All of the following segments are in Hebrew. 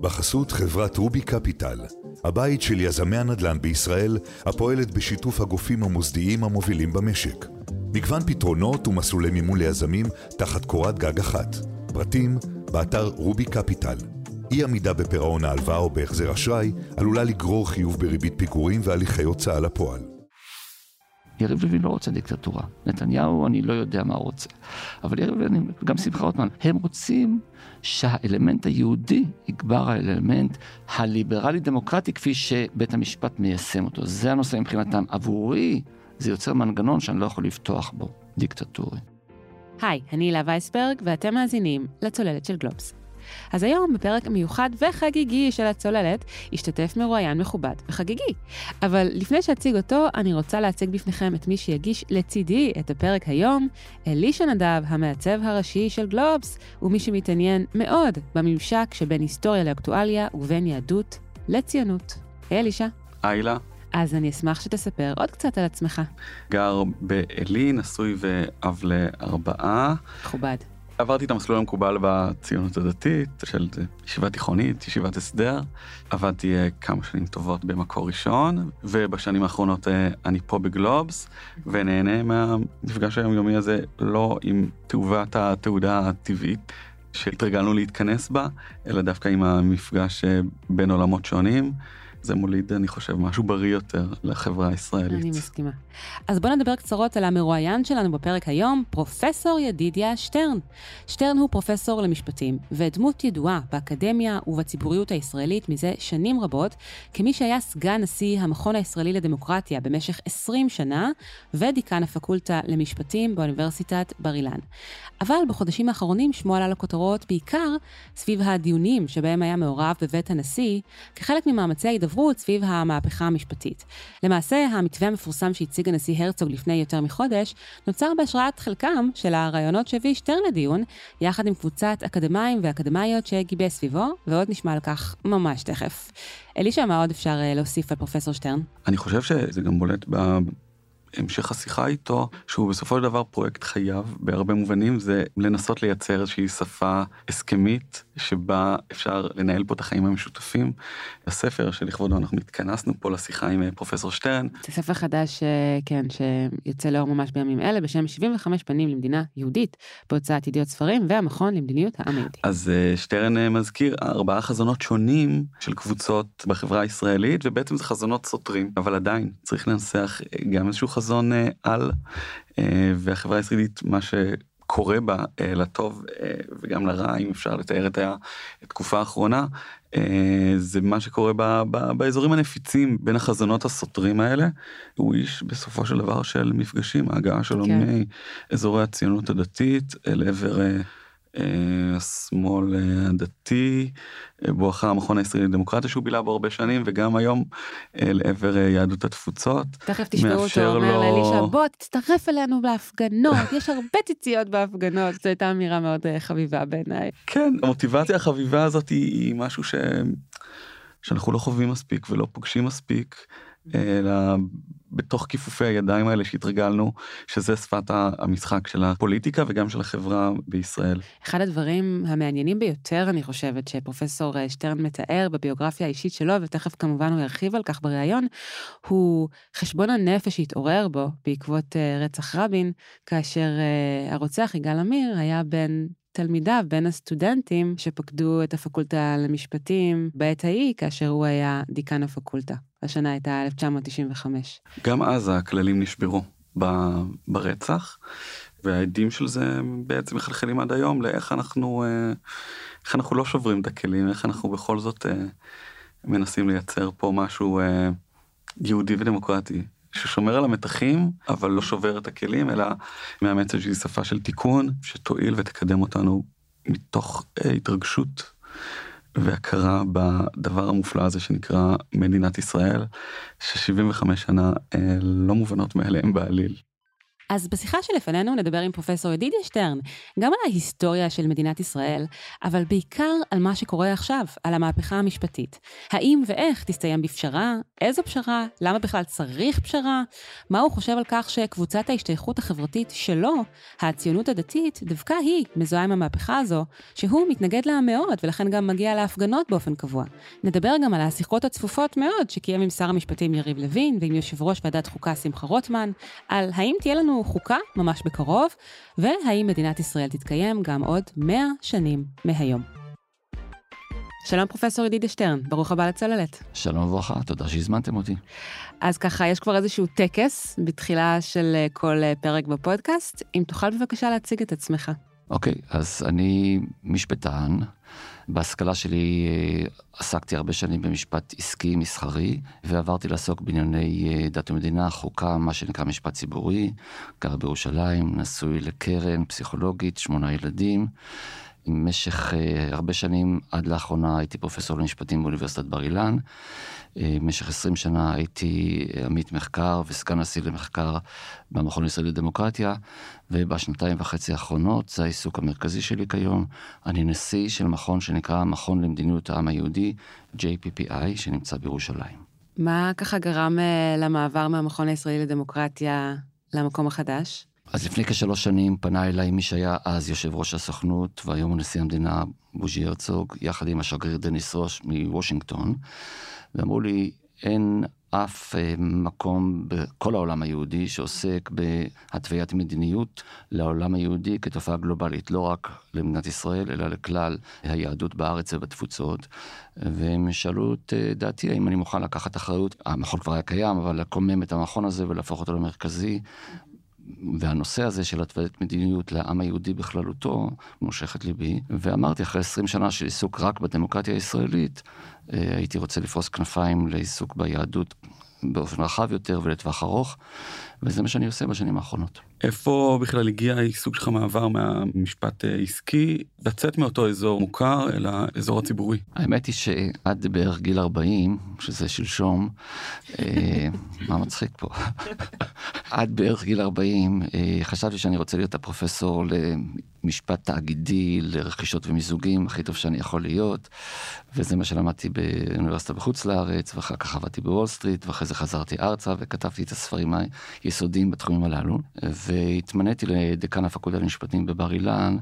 בחסות חברת רובי קפיטל, הבית של יזמי הנדל"ן בישראל, הפועלת בשיתוף הגופים המוסדיים המובילים במשק. מגוון פתרונות ומסלולי מימון ליזמים תחת קורת גג אחת. פרטים, באתר רובי קפיטל. אי עמידה בפירעון ההלוואה או בהחזר אשראי עלולה לגרור חיוב בריבית פיגורים והליכי הוצאה לפועל. יריב לוין לא רוצה דיקטטורה. נתניהו, אני לא יודע מה הוא רוצה. אבל יריב לוין, וגם שמחה רוטמן, הם רוצים שהאלמנט היהודי יגבר האלמנט הליברלי-דמוקרטי כפי שבית המשפט מיישם אותו. זה הנושא מבחינתם. עבורי זה יוצר מנגנון שאני לא יכול לפתוח בו, דיקטטורי. היי, אני הילה וייסברג, ואתם מאזינים לצוללת של גלובס. אז היום, בפרק מיוחד וחגיגי של הצוללת, השתתף מרואיין מכובד וחגיגי. אבל לפני שאציג אותו, אני רוצה להציג בפניכם את מי שיגיש לצידי את הפרק היום, אלישע נדב, המעצב הראשי של גלובס, ומי שמתעניין מאוד בממשק שבין היסטוריה לאקטואליה ובין יהדות לציונות. היי אלישע. היי אז אני אשמח שתספר עוד קצת על עצמך. גר בעלי, נשוי ואב לארבעה. מכובד. עברתי את המסלול המקובל בציונות הדתית של ישיבה תיכונית, ישיבת הסדר. עבדתי אה, כמה שנים טובות במקור ראשון, ובשנים האחרונות אה, אני פה בגלובס, ונהנה מהמפגש היומיומי הזה לא עם תאובת התעודה הטבעית שהתרגלנו להתכנס בה, אלא דווקא עם המפגש אה, בין עולמות שונים. זה מוליד, אני חושב, משהו בריא יותר לחברה הישראלית. אני מסכימה. אז בואו נדבר קצרות על המרואיין שלנו בפרק היום, פרופסור ידידיה שטרן. שטרן הוא פרופסור למשפטים, ודמות ידועה באקדמיה ובציבוריות הישראלית מזה שנים רבות, כמי שהיה סגן נשיא המכון הישראלי לדמוקרטיה במשך 20 שנה, ודיקן הפקולטה למשפטים באוניברסיטת בר אילן. אבל בחודשים האחרונים שמו עלה לכותרות בעיקר סביב הדיונים שבהם היה מעורב בבית הנשיא, כחלק ממאמצי ההידברות סביב המהפכה המשפטית. למעשה, המתווה המפורסם שהציג הנשיא הרצוג לפני יותר מחודש, נוצר בהשראת חלקם של הרעיונות שהביא שטרן לדיון, יחד עם קבוצת אקדמאים ואקדמאיות שגיבש סביבו, ועוד נשמע על כך ממש תכף. אלישע, מה עוד אפשר אה, להוסיף על פרופסור שטרן? אני חושב שזה גם בולט ב... המשך השיחה איתו, שהוא בסופו של דבר פרויקט חייו בהרבה מובנים, זה לנסות לייצר איזושהי שפה הסכמית שבה אפשר לנהל פה את החיים המשותפים. הספר שלכבודו אנחנו התכנסנו פה לשיחה עם אה, פרופסור שטרן. זה ספר חדש, אה, כן, שיוצא לאור ממש בימים אלה בשם 75 פנים למדינה יהודית בהוצאת ידיעות ספרים והמכון למדיניות העם היהודי. אז אה, שטרן מזכיר ארבעה חזונות שונים של קבוצות בחברה הישראלית ובעצם זה חזונות סותרים אבל עדיין צריך לנסח גם איזשהו חזון על והחברה הישראלית מה ש... קורה בה אה, לטוב אה, וגם לרע אם אפשר לתאר את התקופה האחרונה אה, זה מה שקורה ב, ב, באזורים הנפיצים בין החזונות הסותרים האלה הוא איש בסופו של דבר של מפגשים ההגעה שלו כן. מאזורי הציונות הדתית אל עבר השמאל אה, הדתי אה, בואכה המכון הישראלי לדמוקרטיה שהוא בילה בו הרבה שנים וגם היום לעבר יהדות התפוצות. תכף תשמעו אותו אומר לו... לאלישע בוא תצטרף אלינו בהפגנות יש הרבה ציציות בהפגנות זו הייתה אמירה מאוד חביבה בעיניי. כן המוטיבציה החביבה הזאת היא, היא משהו ש... שאנחנו לא חווים מספיק ולא פוגשים מספיק אלא בתוך כיפופי הידיים האלה שהתרגלנו שזה שפת המשחק של הפוליטיקה וגם של החברה בישראל. אחד הדברים המעניינים ביותר אני חושבת שפרופסור אה, שטרן מתאר בביוגרפיה האישית שלו ותכף כמובן הוא ירחיב על כך בריאיון הוא חשבון הנפש שהתעורר בו בעקבות אה, רצח רבין כאשר אה, הרוצח יגאל עמיר היה בן תלמידיו בין הסטודנטים שפקדו את הפקולטה למשפטים בעת ההיא כאשר הוא היה דיקן הפקולטה. השנה הייתה 1995. גם אז הכללים נשברו ברצח, והעדים של זה בעצם מחלחלים עד היום לאיך אנחנו, אה, איך אנחנו לא שוברים את הכלים, איך אנחנו בכל זאת אה, מנסים לייצר פה משהו אה, יהודי ודמוקרטי. ששומר על המתחים אבל לא שובר את הכלים אלא מאמץ איזושהי שפה של תיקון שתועיל ותקדם אותנו מתוך התרגשות והכרה בדבר המופלא הזה שנקרא מדינת ישראל, ש-75 שנה אה, לא מובנות מאליהם בעליל. אז בשיחה שלפנינו נדבר עם פרופסור ידידיה שטרן, גם על ההיסטוריה של מדינת ישראל, אבל בעיקר על מה שקורה עכשיו, על המהפכה המשפטית. האם ואיך תסתיים בפשרה? איזו פשרה? למה בכלל צריך פשרה? מה הוא חושב על כך שקבוצת ההשתייכות החברתית שלו, הציונות הדתית, דווקא היא מזוהה עם המהפכה הזו, שהוא מתנגד לה מאוד, ולכן גם מגיע להפגנות באופן קבוע. נדבר גם על השיחות הצפופות מאוד שקיים עם שר המשפטים יריב לוין ועם יושב ראש ועדת חוקה שמחה רוטמן, על האם תהיה לנו חוקה ממש בקרוב, והאם מדינת ישראל תתקיים גם עוד 100 שנים מהיום. שלום פרופסור ידידיה שטרן, ברוך הבא לצוללת. שלום וברכה, תודה שהזמנתם אותי. אז ככה, יש כבר איזשהו טקס בתחילה של אה, כל אה, פרק בפודקאסט. אם תוכל בבקשה להציג את עצמך. אוקיי, אז אני משפטן. בהשכלה שלי אה, עסקתי הרבה שנים במשפט עסקי מסחרי, ועברתי לעסוק בענייני דת ומדינה, חוקה, מה שנקרא משפט ציבורי, גר בירושלים, נשוי לקרן, פסיכולוגית, שמונה ילדים. במשך uh, הרבה שנים, עד לאחרונה הייתי פרופסור למשפטים באוניברסיטת בר אילן. Uh, במשך 20 שנה הייתי עמית מחקר וסגן נשיא למחקר במכון הישראלי לדמוקרטיה, ובשנתיים וחצי האחרונות, זה העיסוק המרכזי שלי כיום, אני נשיא של מכון שנקרא מכון למדיניות העם היהודי, JPPI, שנמצא בירושלים. מה ככה גרם למעבר מהמכון הישראלי לדמוקרטיה למקום החדש? אז לפני כשלוש שנים פנה אליי מי שהיה אז יושב ראש הסוכנות והיום הוא נשיא המדינה בוז'י הרצוג, יחד עם השגריר דניס ראש מוושינגטון, ואמרו לי, אין אף אה, מקום בכל העולם היהודי שעוסק בהתוויית מדיניות לעולם היהודי כתופעה גלובלית, לא רק למדינת ישראל, אלא לכלל היהדות בארץ ובתפוצות. והם שאלו את אה, דעתי האם אני מוכן לקחת אחריות, המכון כבר היה קיים, אבל לקומם את המכון הזה ולהפוך אותו למרכזי, והנושא הזה של התוויית מדיניות לעם היהודי בכללותו מושך את ליבי, ואמרתי אחרי 20 שנה של עיסוק רק בדמוקרטיה הישראלית, אה, הייתי רוצה לפרוס כנפיים לעיסוק ביהדות באופן רחב יותר ולטווח ארוך, וזה מה שאני עושה בשנים האחרונות. איפה בכלל הגיע העיסוק שלך מעבר מהמשפט אה, עסקי, לצאת מאותו אזור מוכר אל האזור הציבורי? האמת היא שעד בערך גיל 40, שזה שלשום, אה, מה מצחיק פה? עד בערך גיל 40 אה, חשבתי שאני רוצה להיות הפרופסור למשפט תאגידי, לרכישות ומיזוגים, הכי טוב שאני יכול להיות, וזה מה שלמדתי באוניברסיטה בחוץ לארץ, ואחר כך עבדתי בוול סטריט, ואחרי זה חזרתי ארצה וכתבתי את הספרים היסודיים בתחומים הללו. והתמניתי לדקן הפקולטה למשפטים בבר אילן,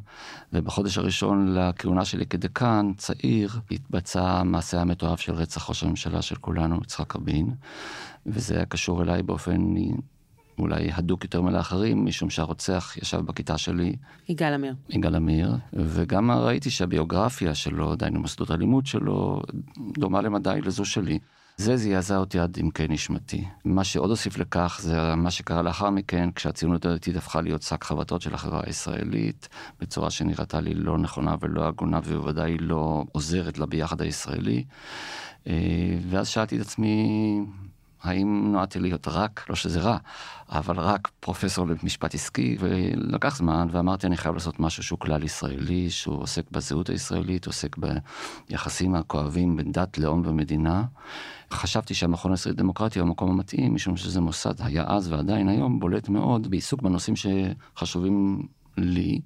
ובחודש הראשון לכהונה שלי כדקן, צעיר, התבצע מעשה המתועב של רצח ראש הממשלה של כולנו, יצחק רבין, וזה היה קשור אליי באופן אולי הדוק יותר מלאחרים, משום שהרוצח ישב בכיתה שלי. יגאל עמיר. יגאל עמיר, וגם ראיתי שהביוגרפיה שלו, דהיינו מוסדות הלימוד שלו, דומה למדי לזו שלי. זה זעזע אותי עד עמקי נשמתי. מה שעוד הוסיף לכך זה מה שקרה לאחר מכן, כשהציונות הדתית הפכה להיות שק חבטות של החברה הישראלית, בצורה שנראתה לי לא נכונה ולא הגונה, ובוודאי לא עוזרת לביחד הישראלי. אה, ואז שאלתי את עצמי, האם נועדתי להיות רק, לא שזה רע, אבל רק פרופסור למשפט עסקי, ולקח זמן, ואמרתי, אני חייב לעשות משהו שהוא כלל ישראלי, שהוא עוסק בזהות הישראלית, עוסק ביחסים הכואבים בין דת, לאום ומדינה. חשבתי שהמכון הישראלי לדמוקרטיה הוא המקום המתאים, משום שזה מוסד, היה אז ועדיין היום, בולט מאוד בעיסוק בנושאים שחשובים לי.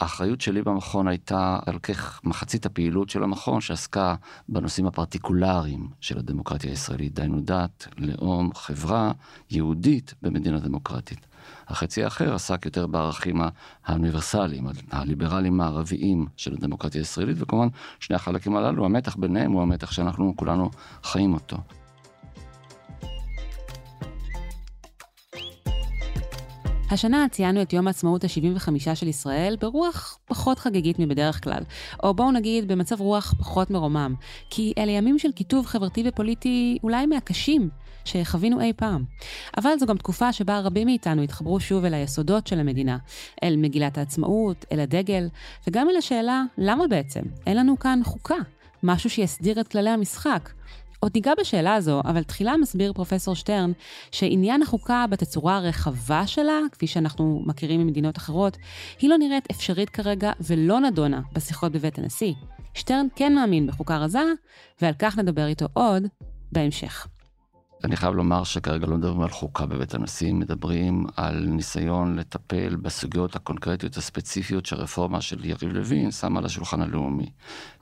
האחריות שלי במכון הייתה על כך מחצית הפעילות של המכון שעסקה בנושאים הפרטיקולריים של הדמוקרטיה הישראלית, דהיינו דת, לאום, חברה יהודית במדינה דמוקרטית. החצי האחר עסק יותר בערכים האוניברסליים, הליברליים הערביים של הדמוקרטיה הישראלית, וכמובן שני החלקים הללו, המתח ביניהם הוא המתח שאנחנו כולנו חיים אותו. השנה ציינו את יום העצמאות ה-75 של ישראל ברוח פחות חגיגית מבדרך כלל, או בואו נגיד במצב רוח פחות מרומם, כי אלה ימים של קיטוב חברתי ופוליטי אולי מהקשים שחווינו אי פעם. אבל זו גם תקופה שבה רבים מאיתנו התחברו שוב אל היסודות של המדינה, אל מגילת העצמאות, אל הדגל, וגם אל השאלה, למה בעצם? אין לנו כאן חוקה, משהו שיסדיר את כללי המשחק. עוד ניגע בשאלה הזו, אבל תחילה מסביר פרופסור שטרן שעניין החוקה בתצורה הרחבה שלה, כפי שאנחנו מכירים ממדינות אחרות, היא לא נראית אפשרית כרגע ולא נדונה בשיחות בבית הנשיא. שטרן כן מאמין בחוקה רזה, ועל כך נדבר איתו עוד בהמשך. אני חייב לומר שכרגע לא מדברים על חוקה בבית הנשיא, מדברים על ניסיון לטפל בסוגיות הקונקרטיות הספציפיות שהרפורמה של יריב לוין שמה על השולחן הלאומי.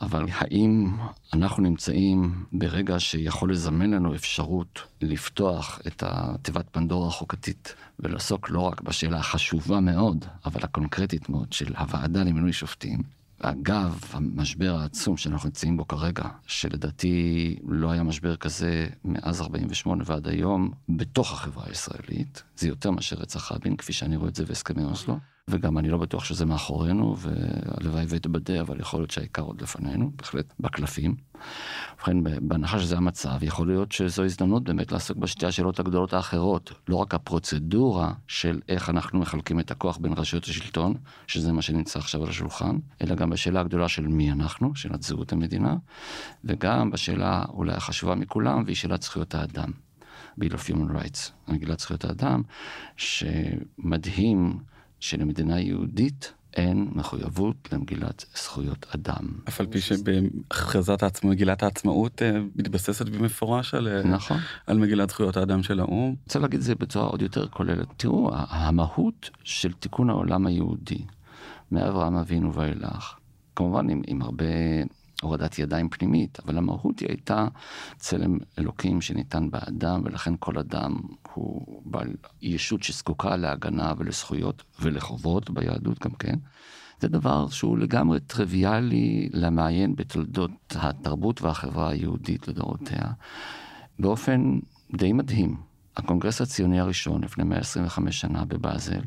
אבל האם אנחנו נמצאים ברגע שיכול לזמן לנו אפשרות לפתוח את התיבת פנדורה החוקתית ולעסוק לא רק בשאלה החשובה מאוד, אבל הקונקרטית מאוד של הוועדה למינוי שופטים, אגב, המשבר העצום שאנחנו נמצאים בו כרגע, שלדעתי לא היה משבר כזה מאז 48' ועד היום, בתוך החברה הישראלית, זה יותר מאשר רצח רבין, כפי שאני רואה את זה בהסכמי אוסלו. וגם אני לא בטוח שזה מאחורינו, והלוואי ואתבדה, אבל יכול להיות שהעיקר עוד לפנינו, בהחלט בקלפים. ובכן, בהנחה שזה המצב, יכול להיות שזו הזדמנות באמת לעסוק בשתי השאלות הגדולות האחרות. לא רק הפרוצדורה של איך אנחנו מחלקים את הכוח בין רשויות השלטון, שזה מה שנמצא עכשיו על השולחן, אלא גם בשאלה הגדולה של מי אנחנו, שאלת זהות המדינה, וגם בשאלה אולי החשובה מכולם, והיא שאלת זכויות האדם. Bill of Human Rights, מגילת זכויות האדם, שמדהים שלמדינה יהודית אין מחויבות למגילת זכויות אדם. אף על פי שבהכרזת העצמאות, מגילת העצמאות אה, מתבססת במפורש על, אה, נכון. על מגילת זכויות האדם של האו"ם. רוצה להגיד את זה בצורה עוד יותר כוללת. תראו, המהות של תיקון העולם היהודי, מאברהם אבינו ואילך, כמובן עם, עם הרבה הורדת ידיים פנימית, אבל המהות היא הייתה צלם אלוקים שניתן באדם, ולכן כל אדם הוא בעל ישות שזקוקה להגנה ולזכויות ולחובות ביהדות גם כן. זה דבר שהוא לגמרי טריוויאלי למעיין בתולדות התרבות והחברה היהודית לדורותיה. באופן די מדהים, הקונגרס הציוני הראשון לפני 125 שנה בבאזל,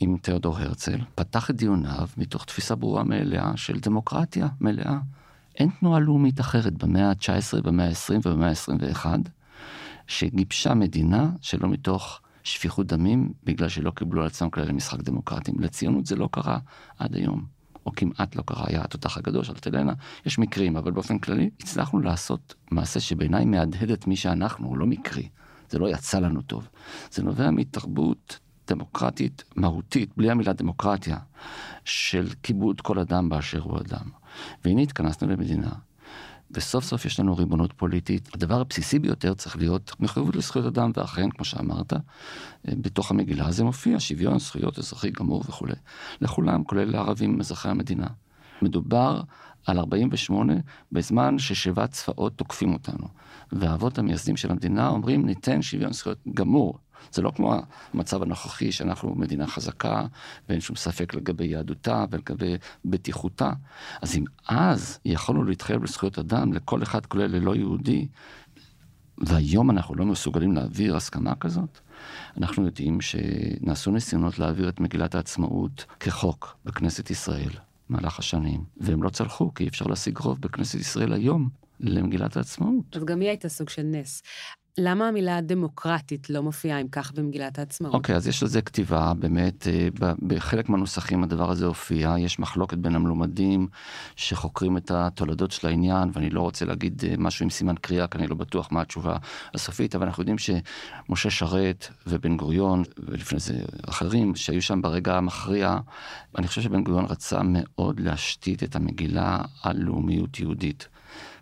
עם תיאודור הרצל, פתח את דיוניו מתוך תפיסה ברורה מאליה של דמוקרטיה מלאה. אין תנועה לאומית אחרת במאה ה-19, במאה ה-20 ובמאה ה-21, שגיבשה מדינה שלא מתוך שפיכות דמים, בגלל שלא קיבלו על עצמם כללי משחק דמוקרטיים. לציונות זה לא קרה עד היום, או כמעט לא קרה, היה התותח הגדול של תלנה, יש מקרים, אבל באופן כללי הצלחנו לעשות מעשה שבעיניי מהדהד את מי שאנחנו, הוא לא מקרי, זה לא יצא לנו טוב. זה נובע מתרבות דמוקרטית מהותית, בלי המילה דמוקרטיה, של כיבוד כל אדם באשר הוא אדם. והנה התכנסנו למדינה, וסוף סוף יש לנו ריבונות פוליטית. הדבר הבסיסי ביותר צריך להיות מחויבות לזכויות אדם, ואכן, כמו שאמרת, בתוך המגילה זה מופיע שוויון, זכויות אזרחי גמור וכולי. לכולם, כולל לערבים אזרחי המדינה. מדובר על 48 בזמן ששבעת צבאות תוקפים אותנו. והאבות המייסדים של המדינה אומרים ניתן שוויון זכויות גמור זה לא כמו המצב הנוכחי שאנחנו מדינה חזקה ואין שום ספק לגבי יהדותה ולגבי בטיחותה. אז אם אז יכולנו להתחייב לזכויות אדם לכל אחד כולל ללא יהודי, והיום אנחנו לא מסוגלים להעביר הסכמה כזאת, אנחנו יודעים שנעשו ניסיונות להעביר את מגילת העצמאות כחוק בכנסת ישראל במהלך השנים, והם לא צלחו, כי אי אפשר להשיג רוב בכנסת ישראל היום למגילת העצמאות. אז גם היא הייתה סוג של נס. למה המילה דמוקרטית לא מופיעה אם כך במגילת העצמאות? אוקיי, okay, אז יש לזה כתיבה, באמת, אה, בחלק מהנוסחים הדבר הזה הופיע, יש מחלוקת בין המלומדים שחוקרים את התולדות של העניין, ואני לא רוצה להגיד אה, משהו עם סימן קריאה, כי אני לא בטוח מה התשובה הסופית, אבל אנחנו יודעים שמשה שרת ובן גוריון, ולפני זה אחרים, שהיו שם ברגע המכריע, אני חושב שבן גוריון רצה מאוד להשתית את המגילה על לאומיות יהודית.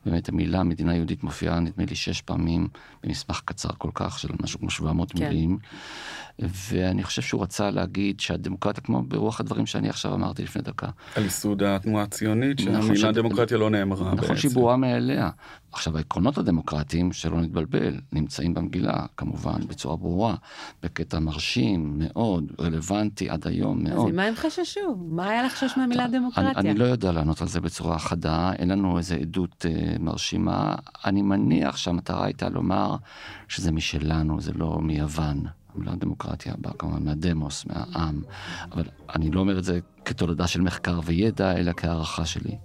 באמת המילה מדינה יהודית מופיעה נדמה לי שש פעמים במסמך קצר כל כך של משהו כמו 700 כן. מילים. ואני חושב שהוא רצה להגיד שהדמוקרטיה, כמו ברוח הדברים שאני עכשיו אמרתי לפני דקה. על ייסוד התנועה הציונית, נכון שהמילה נכון, דמוקרטיה לא נאמרה נכון בעצם. נכון שהיא ברורה מאליה. עכשיו העקרונות הדמוקרטיים, שלא נתבלבל, נמצאים במגילה, כמובן, בצורה ברורה, בקטע מרשים מאוד, רלוונטי עד היום מאוד. אז ממה הם חששו? מה היה לחשוש מהמילה דמוקרטיה? אני, אני לא יודע לענות על זה בצורה חדה, אין לנו איזה עדות אה, מרשימה. אני מניח שהמטרה הייתה לומר שזה משלנו, זה לא מיוון. המילה דמוקרטיה באה כמובן מהדמוס, מהעם, אבל אני לא אומר את זה כתולדה של מחקר וידע, אלא כהערכה שלי.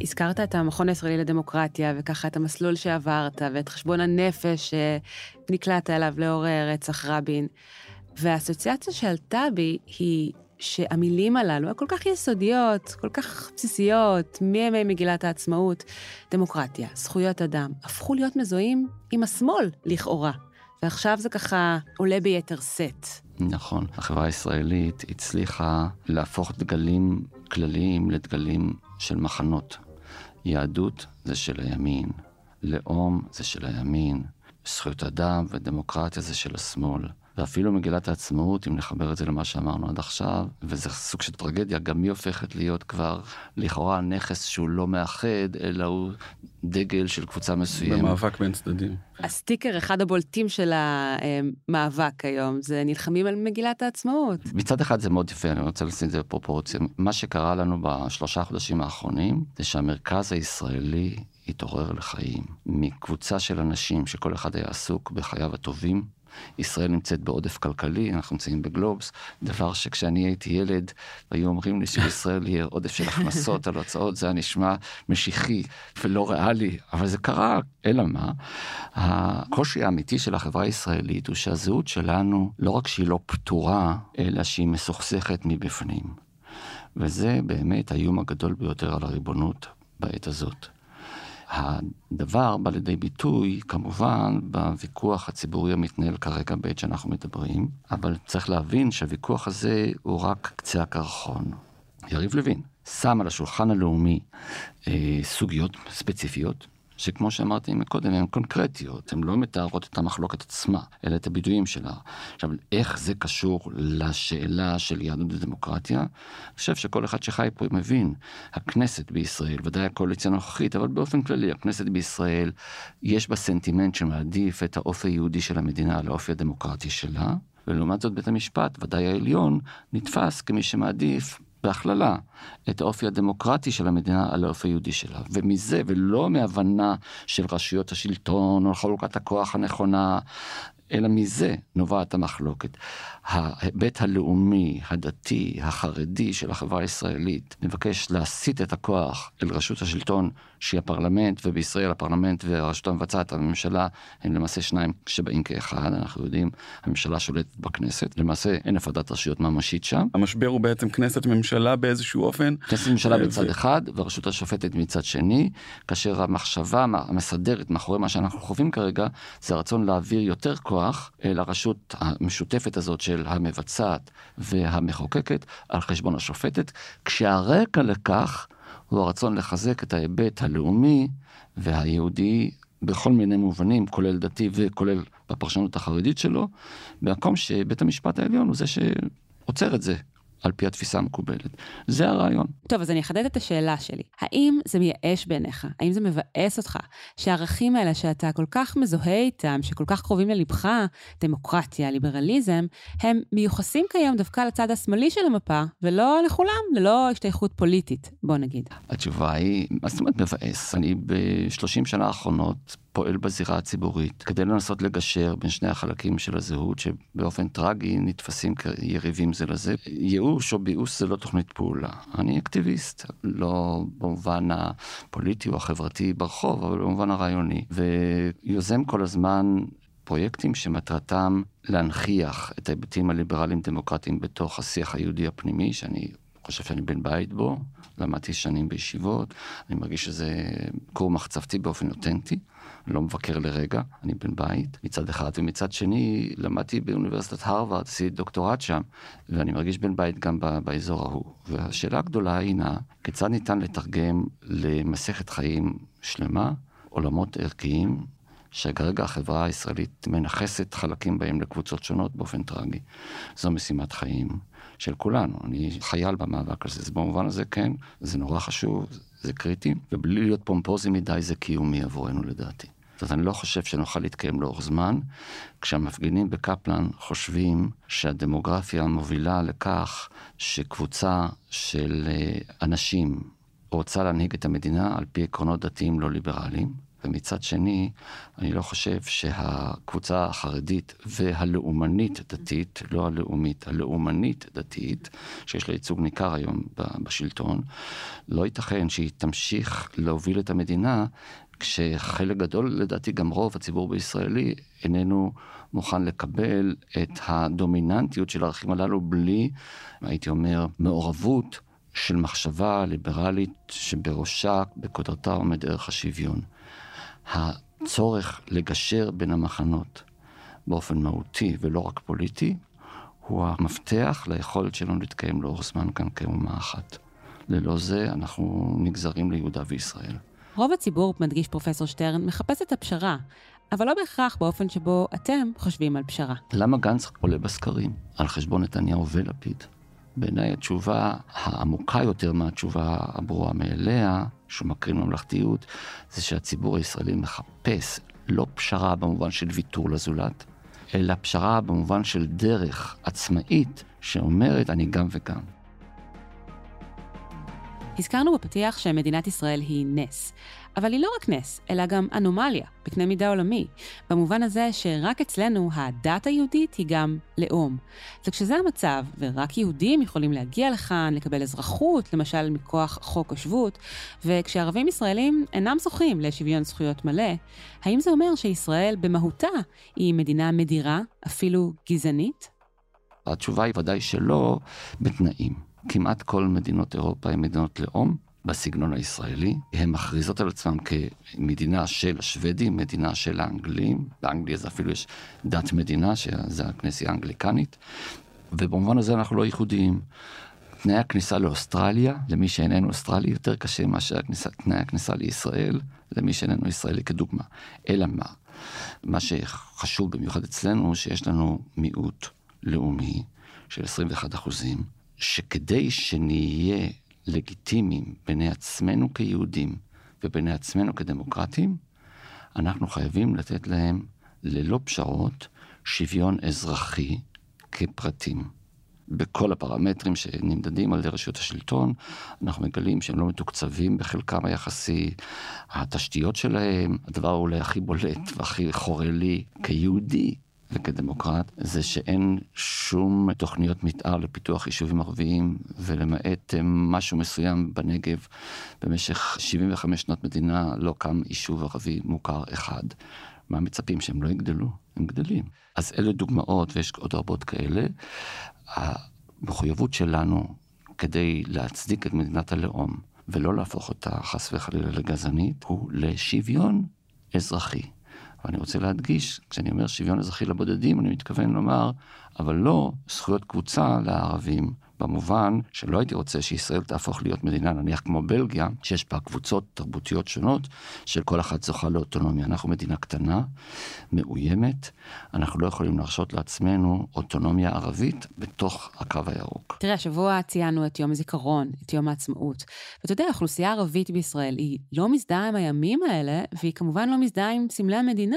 הזכרת את המכון הישראלי לדמוקרטיה, וככה את המסלול שעברת, ואת חשבון הנפש שנקלעת אליו לאור רצח רבין. והאסוציאציה שעלתה בי היא שהמילים הללו, הכל כך יסודיות, כל כך בסיסיות, מימי מגילת העצמאות, דמוקרטיה, זכויות אדם, הפכו להיות מזוהים עם השמאל, לכאורה. ועכשיו זה ככה עולה ביתר שאת. נכון. החברה הישראלית הצליחה להפוך דגלים כלליים לדגלים של מחנות. יהדות זה של הימין, לאום זה של הימין, זכויות אדם ודמוקרטיה זה של השמאל. ואפילו מגילת העצמאות, אם נחבר את זה למה שאמרנו עד עכשיו, וזה סוג של טרגדיה, גם היא הופכת להיות כבר לכאורה נכס שהוא לא מאחד, אלא הוא דגל של קבוצה מסוימת. במאבק בין צדדים. הסטיקר, אחד הבולטים של המאבק היום, זה נלחמים על מגילת העצמאות. מצד אחד זה מאוד יפה, אני רוצה לשים את זה בפרופורציה. מה שקרה לנו בשלושה חודשים האחרונים, זה שהמרכז הישראלי התעורר לחיים מקבוצה של אנשים שכל אחד היה עסוק בחייו הטובים. ישראל נמצאת בעודף כלכלי, אנחנו נמצאים בגלובס, דבר שכשאני הייתי ילד, היו אומרים לי שבישראל יהיה עודף של הכנסות על הוצאות, זה היה נשמע משיחי ולא ריאלי, אבל זה קרה, אלא מה? הקושי האמיתי של החברה הישראלית הוא שהזהות שלנו, לא רק שהיא לא פתורה, אלא שהיא מסוכסכת מבפנים. וזה באמת האיום הגדול ביותר על הריבונות בעת הזאת. הדבר בא לידי ביטוי כמובן בוויכוח הציבורי המתנהל כרגע בעת שאנחנו מדברים, אבל צריך להבין שהוויכוח הזה הוא רק קצה הקרחון. יריב לוין שם על השולחן הלאומי אה, סוגיות ספציפיות שכמו שאמרתי מקודם, הן קונקרטיות, הן לא מתארות את המחלוקת עצמה, אלא את הביטויים שלה. עכשיו, איך זה קשור לשאלה של יהדות ודמוקרטיה? אני חושב שכל אחד שחי פה מבין, הכנסת בישראל, ודאי הקואליציה הנוכחית, אבל באופן כללי, הכנסת בישראל, יש בה סנטימנט שמעדיף את האופי היהודי של המדינה על האופי הדמוקרטי שלה. ולעומת זאת בית המשפט, ודאי העליון, נתפס כמי שמעדיף בהכללה, את האופי הדמוקרטי של המדינה על האופי היהודי שלה. ומזה, ולא מהבנה של רשויות השלטון או חלוקת הכוח הנכונה, אלא מזה נובעת המחלוקת. ההיבט הלאומי, הדתי, החרדי של החברה הישראלית מבקש להסיט את הכוח אל רשות השלטון שהיא הפרלמנט, ובישראל הפרלמנט והרשות המבצעת, הממשלה, הם למעשה שניים שבאים כאחד, אנחנו יודעים, הממשלה שולטת בכנסת, למעשה אין הפרדת רשויות ממשית שם. המשבר הוא בעצם כנסת ממשלה באיזשהו אופן. כנסת ממשלה בצד אחד והרשות השופטת מצד שני, כאשר המחשבה המסדרת מאחורי מה שאנחנו חווים כרגע, זה הרצון להעביר יותר כוח אל הרשות המשותפת הזאת של המבצעת והמחוקקת על חשבון השופטת, כשהרקע לכך הוא הרצון לחזק את ההיבט הלאומי והיהודי בכל מיני מובנים, כולל דתי וכולל בפרשנות החרדית שלו, במקום שבית המשפט העליון הוא זה שעוצר את זה. על פי התפיסה המקובלת. זה הרעיון. טוב, אז אני אחדד את השאלה שלי. האם זה מייאש בעיניך? האם זה מבאס אותך שהערכים האלה שאתה כל כך מזוהה איתם, שכל כך קרובים ללבך, דמוקרטיה, ליברליזם, הם מיוחסים כיום דווקא לצד השמאלי של המפה, ולא לכולם, ללא השתייכות פוליטית, בוא נגיד. התשובה היא, מה זאת אומרת מבאס? אני ב-30 שנה האחרונות פועל בזירה הציבורית כדי לנסות לגשר בין שני החלקים של הזהות שבאופן טרגי נתפסים כיריבים זה לזה. ייאוש או ביאוס זה לא תוכנית פעולה. אני אקטיביסט, לא במובן הפוליטי או החברתי ברחוב, אבל במובן הרעיוני. ויוזם כל הזמן פרויקטים שמטרתם להנכיח את ההיבטים הליברליים דמוקרטיים בתוך השיח היהודי הפנימי, שאני חושב שאני בן בית בו, למדתי שנים בישיבות, אני מרגיש שזה כור מחצבתי באופן אותנטי. לא מבקר לרגע, אני בן בית מצד אחד, ומצד שני למדתי באוניברסיטת הרווארד, עשיתי דוקטורט שם, ואני מרגיש בן בית גם באזור ההוא. והשאלה הגדולה הינה, כיצד ניתן לתרגם למסכת חיים שלמה, עולמות ערכיים, שכרגע החברה הישראלית מנכסת חלקים בהם לקבוצות שונות באופן טרגי. זו משימת חיים של כולנו. אני חייל במאבק הזה, אז במובן הזה כן, זה נורא חשוב, זה קריטי, ובלי להיות פומפוזי מדי זה קיומי עבורנו לדעתי. אומרת, אני לא חושב שנוכל להתקיים לאורך זמן, כשהמפגינים בקפלן חושבים שהדמוגרפיה מובילה לכך שקבוצה של אה, אנשים רוצה להנהיג את המדינה על פי עקרונות דתיים לא ליברליים. ומצד שני, אני לא חושב שהקבוצה החרדית והלאומנית דתית, לא הלאומית, הלאומנית דתית, שיש לה ייצוג ניכר היום בשלטון, לא ייתכן שהיא תמשיך להוביל את המדינה כשחלק גדול, לדעתי גם רוב הציבור בישראלי, איננו מוכן לקבל את הדומיננטיות של הערכים הללו בלי, הייתי אומר, מעורבות של מחשבה ליברלית שבראשה, בכותרתה עומד ערך השוויון. הצורך לגשר בין המחנות באופן מהותי ולא רק פוליטי, הוא המפתח ליכולת שלנו להתקיים לאורך זמן כאן כאומה אחת. ללא זה אנחנו נגזרים ליהודה וישראל. רוב הציבור, מדגיש פרופסור שטרן, מחפש את הפשרה, אבל לא בהכרח באופן שבו אתם חושבים על פשרה. למה גנץ עולה בסקרים על חשבון נתניהו ולפיד? בעיניי התשובה העמוקה יותר מהתשובה הברורה מאליה, שהוא מקרין ממלכתיות, זה שהציבור הישראלי מחפש לא פשרה במובן של ויתור לזולת, אלא פשרה במובן של דרך עצמאית שאומרת אני גם וגם. הזכרנו בפתיח שמדינת ישראל היא נס. אבל היא לא רק נס, אלא גם אנומליה, בקנה מידה עולמי. במובן הזה שרק אצלנו הדת היהודית היא גם לאום. וכשזה המצב, ורק יהודים יכולים להגיע לכאן, לקבל אזרחות, למשל מכוח חוק השבות, וכשערבים ישראלים אינם זוכים לשוויון זכויות מלא, האם זה אומר שישראל במהותה היא מדינה מדירה, אפילו גזענית? התשובה היא ודאי שלא, בתנאים. כמעט כל מדינות אירופה הן מדינות לאום, בסגנון הישראלי. הן מכריזות על עצמן כמדינה של השוודים, מדינה של האנגלים. באנגליה זה אפילו יש דת מדינה, שזה הכנסייה האנגליקנית. ובמובן הזה אנחנו לא ייחודיים. תנאי הכניסה לאוסטרליה, למי שאיננו אוסטרלי, יותר קשה מאשר תנאי הכניסה לישראל, למי שאיננו ישראלי כדוגמה. אלא מה? מה שחשוב במיוחד אצלנו, שיש לנו מיעוט לאומי של 21 אחוזים, שכדי שנהיה לגיטימיים בעיני עצמנו כיהודים ובעיני עצמנו כדמוקרטים, אנחנו חייבים לתת להם ללא פשרות שוויון אזרחי כפרטים. בכל הפרמטרים שנמדדים על ידי רשויות השלטון, אנחנו מגלים שהם לא מתוקצבים בחלקם היחסי. התשתיות שלהם, הדבר אולי הכי בולט והכי חורה לי כיהודי, וכדמוקרט, זה שאין שום תוכניות מתאר לפיתוח יישובים ערביים, ולמעט אה, משהו מסוים בנגב, במשך 75 שנות מדינה לא קם יישוב ערבי מוכר אחד. מה מצפים שהם לא יגדלו? הם גדלים. אז אלה דוגמאות, ויש עוד רבות כאלה. המחויבות שלנו כדי להצדיק את מדינת הלאום, ולא להפוך אותה חס וחלילה לגזענית, הוא לשוויון אזרחי. ואני רוצה להדגיש, כשאני אומר שוויון אזרחי לבודדים, אני מתכוון לומר, אבל לא זכויות קבוצה לערבים, במובן שלא הייתי רוצה שישראל תהפוך להיות מדינה נניח כמו בלגיה, שיש בה קבוצות תרבותיות שונות, שכל אחת זוכה לאוטונומיה. אנחנו מדינה קטנה, מאוימת, אנחנו לא יכולים להרשות לעצמנו אוטונומיה ערבית בתוך הקו הירוק. תראה, השבוע ציינו את יום הזיכרון, את יום העצמאות. ואתה יודע, האוכלוסייה הערבית בישראל היא לא מזדהה עם הימים האלה, והיא כמובן לא מזדהה עם סמלי המדינה,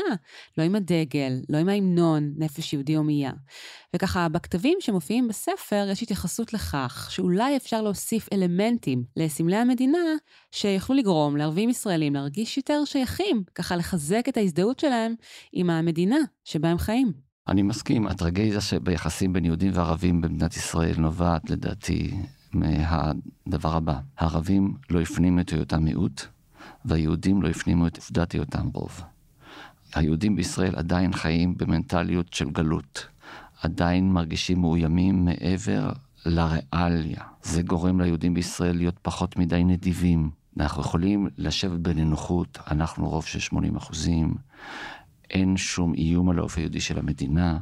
לא עם הדגל, לא עם ההמנון, נפש יהודי הומייה. וככה, בכתבים שמופיעים בספר יש התייחסות לכך שאולי אפשר להוסיף אלמנטים לסמלי המדינה שיכולו לגרום לערבים ישראלים להרגיש יותר שייכים, ככה לחזק את ההזדהות שלהם עם המדינה שבה הם חיים. אני מסכים, הטרגדיה שביחסים בין יהודים וערבים במדינת ישראל נובעת לדעתי מהדבר הבא, הערבים לא הפנימו את היותם מיעוט, והיהודים לא הפנימו את עובדת היותם רוב. היהודים בישראל עדיין חיים במנטליות של גלות. עדיין מרגישים מאוימים מעבר לריאליה. זה גורם ליהודים בישראל להיות פחות מדי נדיבים. אנחנו יכולים לשבת בנינוחות, אנחנו רוב של 80 אחוזים, אין שום איום על האופי היהודי של המדינה.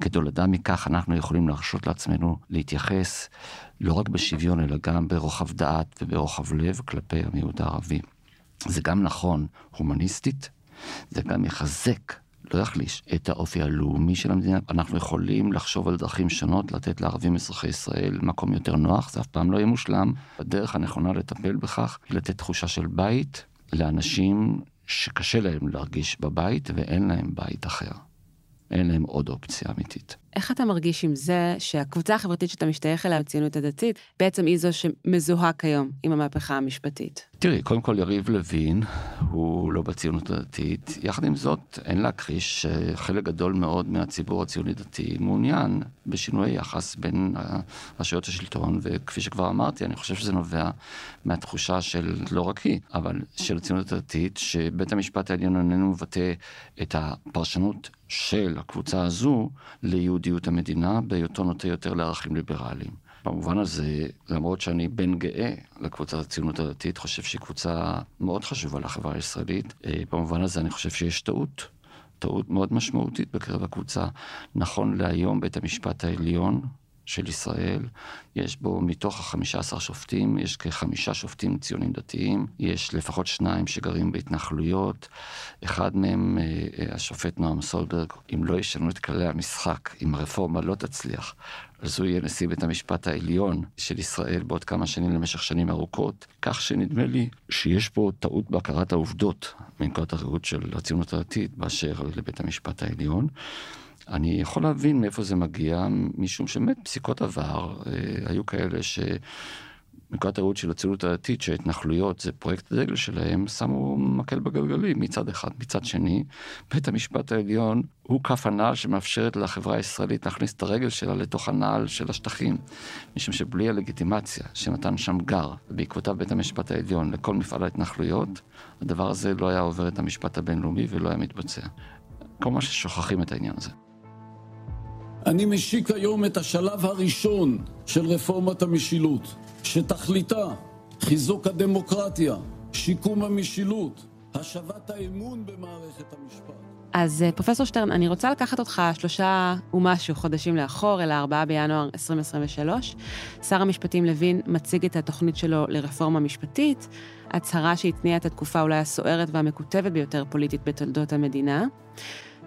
כתולדה מכך אנחנו יכולים להרשות לעצמנו להתייחס לא רק בשוויון אלא גם ברוחב דעת וברוחב לב כלפי המיעוט הערבי. זה גם נכון הומניסטית, זה גם יחזק לא יחליש את האופי הלאומי של המדינה. אנחנו יכולים לחשוב על דרכים שונות, לתת לערבים אזרחי ישראל מקום יותר נוח, זה אף פעם לא יהיה מושלם. הדרך הנכונה לטפל בכך היא לתת תחושה של בית לאנשים שקשה להם להרגיש בבית ואין להם בית אחר. אין להם עוד אופציה אמיתית. איך אתה מרגיש עם זה שהקבוצה החברתית שאתה משתייך אליה, הציונות הדתית, בעצם היא זו שמזוהה כיום עם המהפכה המשפטית? תראי, קודם כל יריב לוין הוא לא בציונות הדתית. יחד עם זאת, אין להכחיש שחלק גדול מאוד מהציבור הציוני דתי מעוניין בשינוי יחס בין רשויות השלטון, וכפי שכבר אמרתי, אני חושב שזה נובע מהתחושה של, לא רק היא, אבל של הציונות הדתית, שבית המשפט העליון איננו מבטא את הפרשנות של הקבוצה הזו ליהודיות המדינה, בהיותו נוטה יותר לערכים ליברליים. במובן הזה, למרות שאני בן גאה לקבוצת הציונות הדתית, חושב שהיא קבוצה מאוד חשובה לחברה הישראלית, אה, במובן הזה אני חושב שיש טעות, טעות מאוד משמעותית בקרב הקבוצה. נכון להיום בית המשפט העליון של ישראל, יש בו מתוך החמישה עשר שופטים, יש כחמישה שופטים ציונים דתיים, יש לפחות שניים שגרים בהתנחלויות, אחד מהם אה, אה, השופט נועם סולברג, אם לא ישנו את כללי המשחק, אם הרפורמה לא תצליח, אז הוא יהיה נשיא בית המשפט העליון של ישראל בעוד כמה שנים למשך שנים ארוכות, כך שנדמה לי שיש פה טעות בהכרת העובדות מנקודת הראות של הציונות הדתית באשר לבית המשפט העליון. אני יכול להבין מאיפה זה מגיע, משום שבאמת פסיקות עבר אה, היו כאלה ש... מנקודת הראות של הציונות הדתית, שההתנחלויות זה פרויקט הדגל שלהם, שמו מקל בגלגלים מצד אחד. מצד שני, בית המשפט העליון הוא כף הנעל שמאפשרת לחברה הישראלית להכניס את הרגל שלה לתוך הנעל של השטחים. משום שבלי הלגיטימציה שנתן שמגר, בעקבותיו בית המשפט העליון, לכל מפעל ההתנחלויות, הדבר הזה לא היה עובר את המשפט הבינלאומי ולא היה מתבצע. כלומר ששוכחים את העניין הזה. אני משיק היום את השלב הראשון של רפורמת המשילות, שתכליתה חיזוק הדמוקרטיה, שיקום המשילות, השבת האמון במערכת המשפט. אז אה, פרופסור שטרן, אני רוצה לקחת אותך שלושה ומשהו חודשים לאחור, אל ה-4 בינואר 2023. שר המשפטים לוין מציג את התוכנית שלו לרפורמה משפטית, הצהרה שהתניעה את התקופה אולי הסוערת והמקוטבת ביותר פוליטית בתולדות המדינה.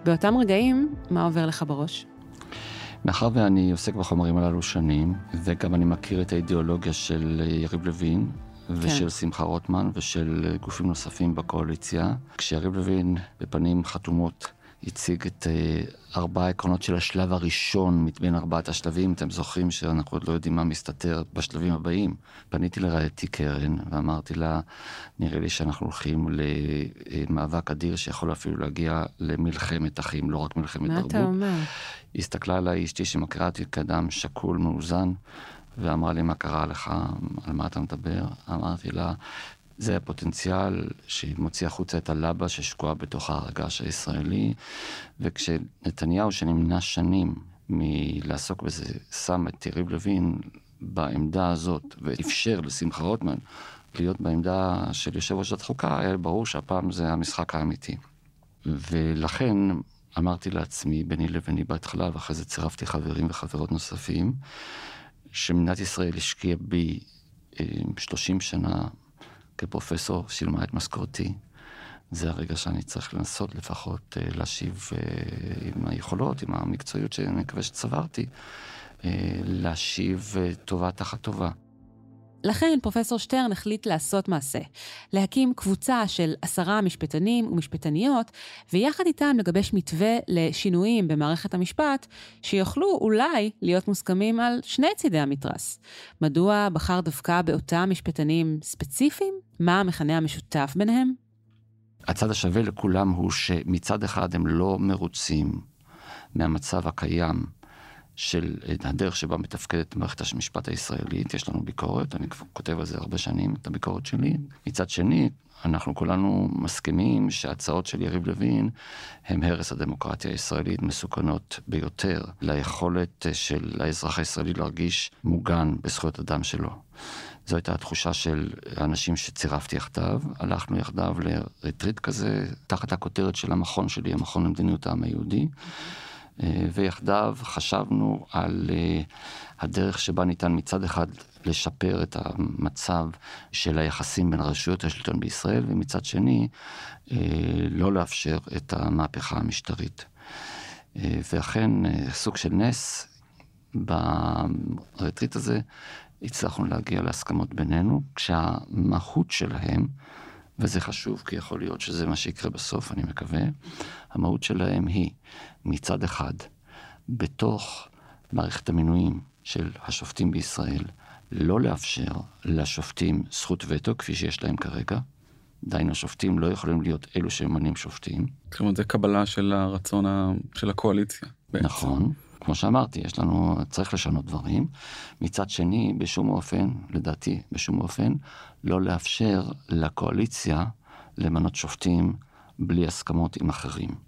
באותם רגעים, מה עובר לך בראש? מאחר ואני עוסק בחומרים הללו שנים, וגם אני מכיר את האידיאולוגיה של יריב לוין, ושל כן. שמחה רוטמן ושל גופים נוספים בקואליציה. כשיריב לוין בפנים חתומות הציג את uh, ארבעה העקרונות של השלב הראשון מבין ארבעת השלבים. אתם זוכרים שאנחנו עוד לא יודעים מה מסתתר בשלבים הבאים. פניתי לרעייתי קרן ואמרתי לה, נראה לי שאנחנו הולכים למאבק אדיר שיכול אפילו להגיע למלחמת אחים, לא רק מלחמת תרבות. מה אתה אומר? היא הסתכלה עליי אשתי שמכירה אותי כאדם שקול, מאוזן, ואמרה לי, מה קרה לך? על מה אתה מדבר? אמרתי לה, זה הפוטנציאל שמוציא החוצה את הלבה ששקועה בתוך הרגש הישראלי, וכשנתניהו, שנמנע שנים מלעסוק בזה, שם את יריב לוין בעמדה הזאת, ואפשר לשמחה רוטמן להיות בעמדה של יושב ראש החוקה, היה ברור שהפעם זה המשחק האמיתי. ולכן אמרתי לעצמי, ביני לביני בהתחלה, ואחרי זה צירפתי חברים וחברות נוספים, שמדינת ישראל השקיעה בי 30 אה, שנה כפרופסור, שילמה את משכורתי. זה הרגע שאני צריך לנסות לפחות אה, להשיב אה, עם היכולות, עם המקצועיות שאני מקווה שצברתי, להשיב טובה תחת טובה. לכן פרופסור שטרן החליט לעשות מעשה, להקים קבוצה של עשרה משפטנים ומשפטניות, ויחד איתם לגבש מתווה לשינויים במערכת המשפט, שיוכלו אולי להיות מוסכמים על שני צידי המתרס. מדוע בחר דווקא באותם משפטנים ספציפיים? מה המכנה המשותף ביניהם? הצד השווה לכולם הוא שמצד אחד הם לא מרוצים מהמצב הקיים של הדרך שבה מתפקדת מערכת המשפט הישראלית, יש לנו ביקורת, אני כותב על זה הרבה שנים, את הביקורת שלי. מצד שני, אנחנו כולנו מסכימים שההצעות של יריב לוין הם הרס הדמוקרטיה הישראלית, מסוכנות ביותר ליכולת של האזרח הישראלי להרגיש מוגן בזכויות אדם שלו. זו הייתה התחושה של האנשים שצירפתי יחדיו. הלכנו יחדיו לרטריט כזה, תחת הכותרת של המכון שלי, המכון למדיניות העם היהודי. אה, ויחדיו חשבנו על אה, הדרך שבה ניתן מצד אחד לשפר את המצב של היחסים בין רשויות השלטון בישראל, ומצד שני אה, לא לאפשר את המהפכה המשטרית. ואכן, סוג של נס, ברטריט הזה הצלחנו להגיע להסכמות בינינו, כשהמהות שלהם, וזה חשוב כי יכול להיות שזה מה שיקרה בסוף, אני מקווה, המהות שלהם היא מצד אחד, בתוך מערכת המינויים של השופטים בישראל, לא לאפשר לשופטים זכות וטו כפי שיש להם כרגע. דהיינו, השופטים לא יכולים להיות אלו שממנים שופטים. זאת אומרת, זה קבלה של הרצון ה... של הקואליציה. בעצם. נכון. כמו שאמרתי, יש לנו, צריך לשנות דברים. מצד שני, בשום אופן, לדעתי, בשום אופן, לא לאפשר לקואליציה למנות שופטים בלי הסכמות עם אחרים.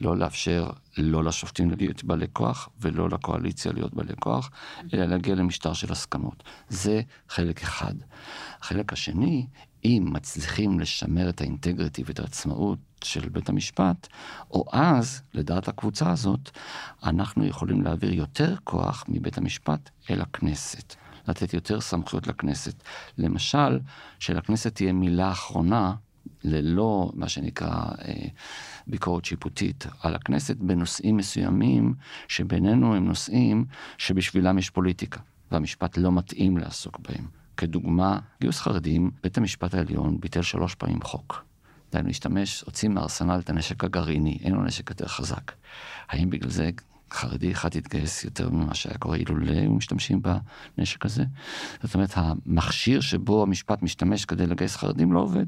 לא לאפשר לא לשופטים להיות בעלי כוח ולא לקואליציה להיות בעלי כוח, אלא להגיע למשטר של הסכמות. זה חלק אחד. החלק השני, אם מצליחים לשמר את האינטגריטי ואת העצמאות של בית המשפט, או אז, לדעת הקבוצה הזאת, אנחנו יכולים להעביר יותר כוח מבית המשפט אל הכנסת. לתת יותר סמכויות לכנסת. למשל, שלכנסת תהיה מילה אחרונה ללא מה שנקרא אה, ביקורת שיפוטית על הכנסת בנושאים מסוימים שבינינו הם נושאים שבשבילם יש פוליטיקה והמשפט לא מתאים לעסוק בהם. כדוגמה, גיוס חרדים, בית המשפט העליון ביטל שלוש פעמים חוק. דהיינו, להשתמש, הוציא מארסנל את הנשק הגרעיני, אין לו נשק יותר חזק. האם בגלל זה חרדי אחד יתגייס יותר ממה שהיה קורה אילולא היו משתמשים בנשק הזה? זאת אומרת, המכשיר שבו המשפט משתמש כדי לגייס חרדים לא עובד.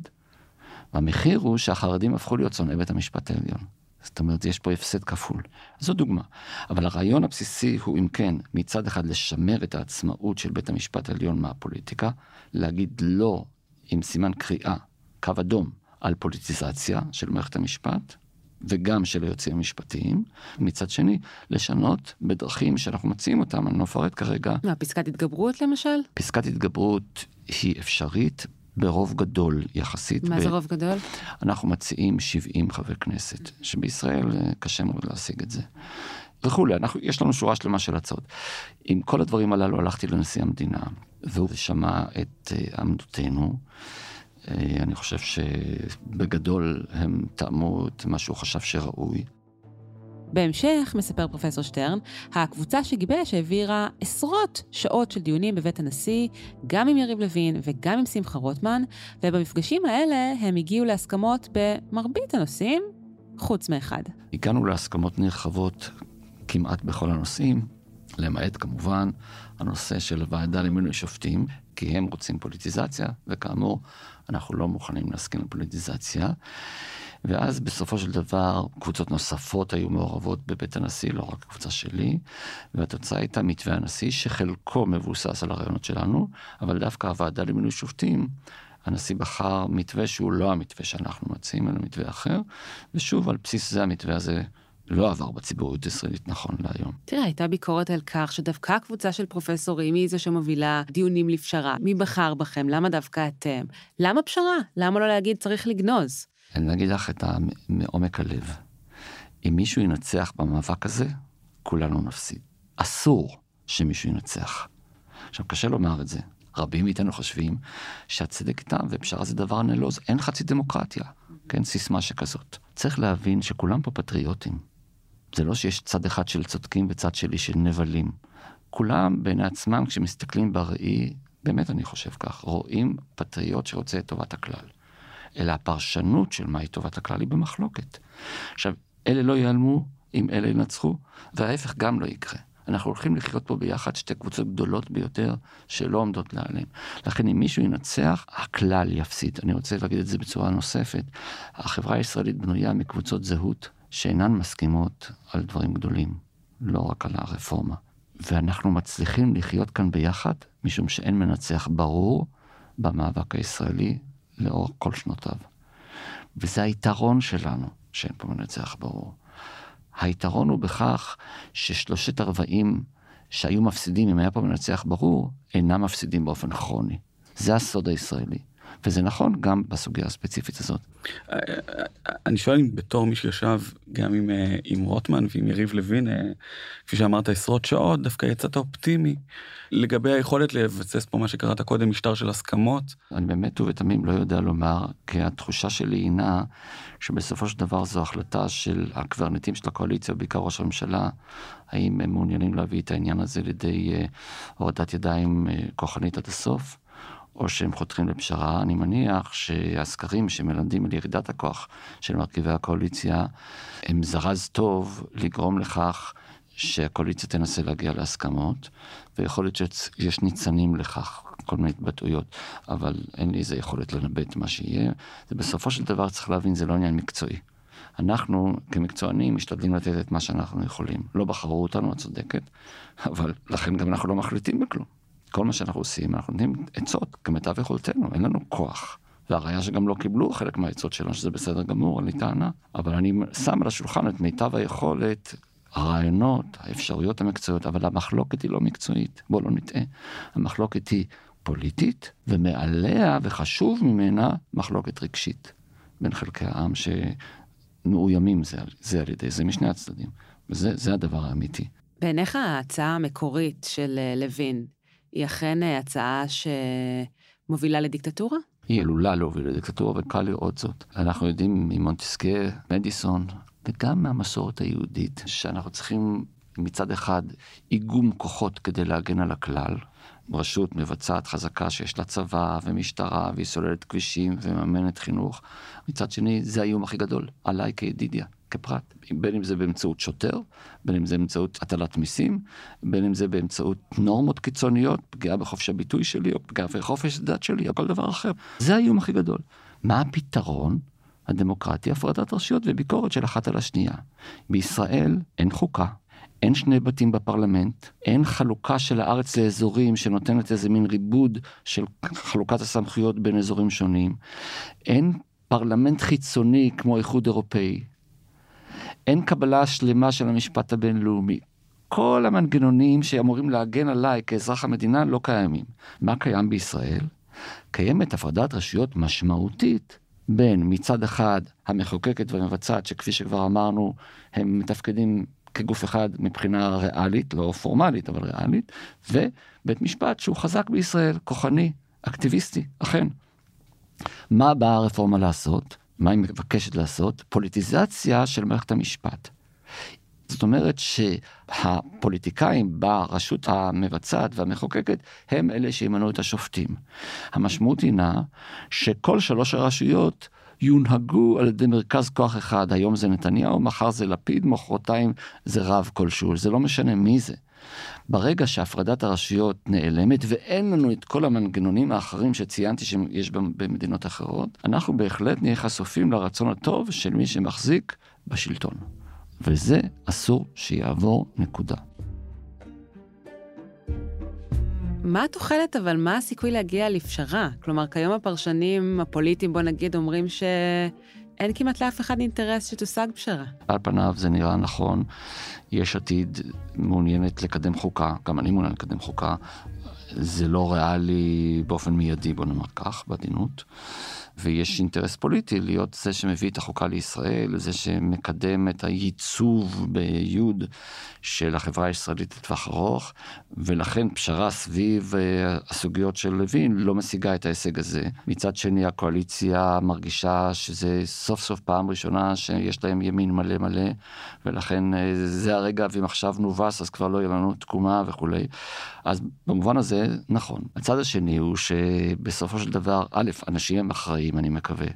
והמחיר הוא שהחרדים הפכו להיות שונאי בית המשפט העליון. זאת אומרת, יש פה הפסד כפול. זו דוגמה. אבל הרעיון הבסיסי הוא, אם כן, מצד אחד לשמר את העצמאות של בית המשפט העליון מהפוליטיקה, להגיד לא עם סימן קריאה, קו אדום, על פוליטיזציה של מערכת המשפט, וגם של היועצים המשפטיים. מצד שני, לשנות בדרכים שאנחנו מציעים אותם, אני לא אפרט כרגע. מה, פסקת התגברות למשל? פסקת התגברות היא אפשרית ברוב גדול יחסית. מה ב... זה רוב גדול? אנחנו מציעים 70 חברי כנסת, שבישראל אה, קשה מאוד להשיג את זה. וכולי, אנחנו, יש לנו שורה שלמה של הצעות. עם כל הדברים הללו הלכתי לנשיא המדינה, והוא שמע את uh, עמדותינו. Uh, אני חושב שבגדול הם טעמו את מה שהוא חשב שראוי. בהמשך, מספר פרופסור שטרן, הקבוצה שגיבש העבירה עשרות שעות של דיונים בבית הנשיא, גם עם יריב לוין וגם עם שמחה רוטמן, ובמפגשים האלה הם הגיעו להסכמות במרבית הנושאים, חוץ מאחד. הגענו להסכמות נרחבות כמעט בכל הנושאים, למעט כמובן הנושא של הוועדה למינוי שופטים, כי הם רוצים פוליטיזציה, וכאמור, אנחנו לא מוכנים להסכים לפוליטיזציה. ואז בסופו של דבר קבוצות נוספות היו מעורבות בבית הנשיא, לא רק הקבוצה שלי, והתוצאה הייתה מתווה הנשיא, שחלקו מבוסס על הרעיונות שלנו, אבל דווקא הוועדה למינוי שופטים, הנשיא בחר מתווה שהוא לא המתווה שאנחנו מציעים, אלא מתווה אחר, ושוב, על בסיס זה המתווה הזה לא עבר בציבוריות הישראלית נכון להיום. תראה, הייתה ביקורת על כך שדווקא הקבוצה של פרופסורים היא זו שמובילה דיונים לפשרה. מי בחר בכם? למה דווקא אתם? למה פשרה? למה לא להגיד צריך לגנוז? אני אגיד לך את מעומק הלב. אם מישהו ינצח במאבק הזה, כולנו נפסיד. אסור שמישהו ינצח. עכשיו, קשה לומר את זה. רבים מאיתנו חושבים שהצדק איתם ופשרה זה דבר נלוז. אין חצי דמוקרטיה, כן? סיסמה שכזאת. צריך להבין שכולם פה פטריוטים. זה לא שיש צד אחד של צודקים וצד שלי של נבלים. כולם בעיני עצמם, כשמסתכלים בראי, באמת אני חושב כך, רואים פטריוט שרוצה את טובת הכלל. אלא הפרשנות של מהי טובת הכלל היא במחלוקת. עכשיו, אלה לא ייעלמו אם אלה ינצחו, וההפך גם לא יקרה. אנחנו הולכים לחיות פה ביחד שתי קבוצות גדולות ביותר שלא עומדות להיעלם. לכן אם מישהו ינצח, הכלל יפסיד. אני רוצה להגיד את זה בצורה נוספת. החברה הישראלית בנויה מקבוצות זהות שאינן מסכימות על דברים גדולים, לא רק על הרפורמה. ואנחנו מצליחים לחיות כאן ביחד, משום שאין מנצח ברור במאבק הישראלי לאורך כל שנותיו. וזה היתרון שלנו, שאין פה מנצח ברור. היתרון הוא בכך ששלושת הרבעים שהיו מפסידים אם היה פה מנצח ברור, אינם מפסידים באופן כרוני. זה הסוד הישראלי. וזה נכון גם בסוגיה הספציפית הזאת. אני שואל אם בתור מי שישב גם עם, אה, עם רוטמן ועם יריב לוין, אה, כפי שאמרת עשרות שעות, דווקא יצאת אופטימי לגבי היכולת לבסס פה מה שקראת קודם משטר של הסכמות. אני באמת ובתמים לא יודע לומר, כי התחושה שלי הינה שבסופו של דבר זו החלטה של הקברניטים של הקואליציה, בעיקר ראש הממשלה, האם הם מעוניינים להביא את העניין הזה לידי אה, הורדת ידיים כוחנית עד הסוף. או שהם חותרים לפשרה, אני מניח שהסקרים שמלמדים על ירידת הכוח של מרכיבי הקואליציה הם זרז טוב לגרום לכך שהקואליציה תנסה להגיע להסכמות, ויכול להיות שיש ניצנים לכך, כל מיני התבטאויות, אבל אין לי איזה יכולת לנבא את מה שיהיה. זה בסופו של דבר צריך להבין, זה לא עניין מקצועי. אנחנו כמקצוענים משתדלים לתת את מה שאנחנו יכולים. לא בחרו אותנו, את צודקת, אבל לכן גם אנחנו לא מחליטים בכלום. כל מה שאנחנו עושים, אנחנו נותנים עצות כמיטב יכולתנו, אין לנו כוח. והראיה שגם לא קיבלו חלק מהעצות שלנו, שזה בסדר גמור, אין לי טענה. אבל אני שם על השולחן את מיטב היכולת, הרעיונות, האפשרויות המקצועיות, אבל המחלוקת היא לא מקצועית. בואו לא נטעה. המחלוקת היא פוליטית, ומעליה וחשוב ממנה מחלוקת רגשית בין חלקי העם שמאוימים זה, זה על ידי זה משני הצדדים. וזה הדבר האמיתי. בעיניך ההצעה המקורית של אה, לוין היא אכן אה, הצעה שמובילה לדיקטטורה? היא עלולה להוביל לדיקטטורה, וקל לראות זאת. אנחנו יודעים ממונטסקה, מדיסון, וגם מהמסורת היהודית, שאנחנו צריכים מצד אחד איגום כוחות כדי להגן על הכלל, רשות מבצעת חזקה שיש לה צבא ומשטרה והיא סוללת כבישים ומממנת חינוך. מצד שני, זה האיום הכי גדול, עליי כידידיה, כפרט. בין אם זה באמצעות שוטר, בין אם זה באמצעות הטלת מיסים, בין אם זה באמצעות נורמות קיצוניות, פגיעה בחופש הביטוי שלי, או פגיעה בחופש הדת שלי, או כל דבר אחר. זה האיום הכי גדול. מה הפתרון? הדמוקרטי, הפרדת רשויות וביקורת של אחת על השנייה. בישראל אין חוקה, אין שני בתים בפרלמנט, אין חלוקה של הארץ לאזורים שנותנת איזה מין ריבוד של חלוקת הסמכויות בין אזורים שונים, אין פרלמנט חיצוני כמו איחוד אירופאי, אין קבלה שלמה של המשפט הבינלאומי. כל המנגנונים שאמורים להגן עליי כאזרח המדינה לא קיימים. מה קיים בישראל? קיימת הפרדת רשויות משמעותית בין מצד אחד המחוקקת והמבצעת, שכפי שכבר אמרנו, הם מתפקדים כגוף אחד מבחינה ריאלית, לא פורמלית, אבל ריאלית, ובית משפט שהוא חזק בישראל, כוחני, אקטיביסטי, אכן. מה באה הרפורמה לעשות? מה היא מבקשת לעשות? פוליטיזציה של מערכת המשפט. זאת אומרת שהפוליטיקאים ברשות המבצעת והמחוקקת הם אלה שימנו את השופטים. המשמעות הינה שכל שלוש הרשויות יונהגו על ידי מרכז כוח אחד, היום זה נתניהו, מחר זה לפיד, מחרתיים זה רב כלשהו, זה לא משנה מי זה. ברגע שהפרדת הרשויות נעלמת ואין לנו את כל המנגנונים האחרים שציינתי שיש במדינות אחרות, אנחנו בהחלט נהיה חשופים לרצון הטוב של מי שמחזיק בשלטון. וזה אסור שיעבור נקודה. מה התוחלת אבל, מה הסיכוי להגיע לפשרה? כלומר, כיום הפרשנים הפוליטיים, בוא נגיד, אומרים שאין כמעט לאף אחד אינטרס שתושג פשרה. על פניו זה נראה נכון. יש עתיד מעוניינת לקדם חוקה, גם אני מעוניין לקדם חוקה. זה לא ריאלי באופן מיידי, בוא נאמר כך, בעדינות. ויש אינטרס פוליטי להיות זה שמביא את החוקה לישראל, זה שמקדם את הייצוב ביוד של החברה הישראלית לטווח ארוך, ולכן פשרה סביב אה, הסוגיות של לוין לא משיגה את ההישג הזה. מצד שני, הקואליציה מרגישה שזה סוף סוף פעם ראשונה שיש להם ימין מלא מלא, ולכן אה, זה הרגע, ואם עכשיו נובס אז כבר לא יהיה לנו תקומה וכולי. אז במובן הזה, נכון. הצד השני הוא שבסופו של דבר, א', אנשים הם אחראים, אני מקווה,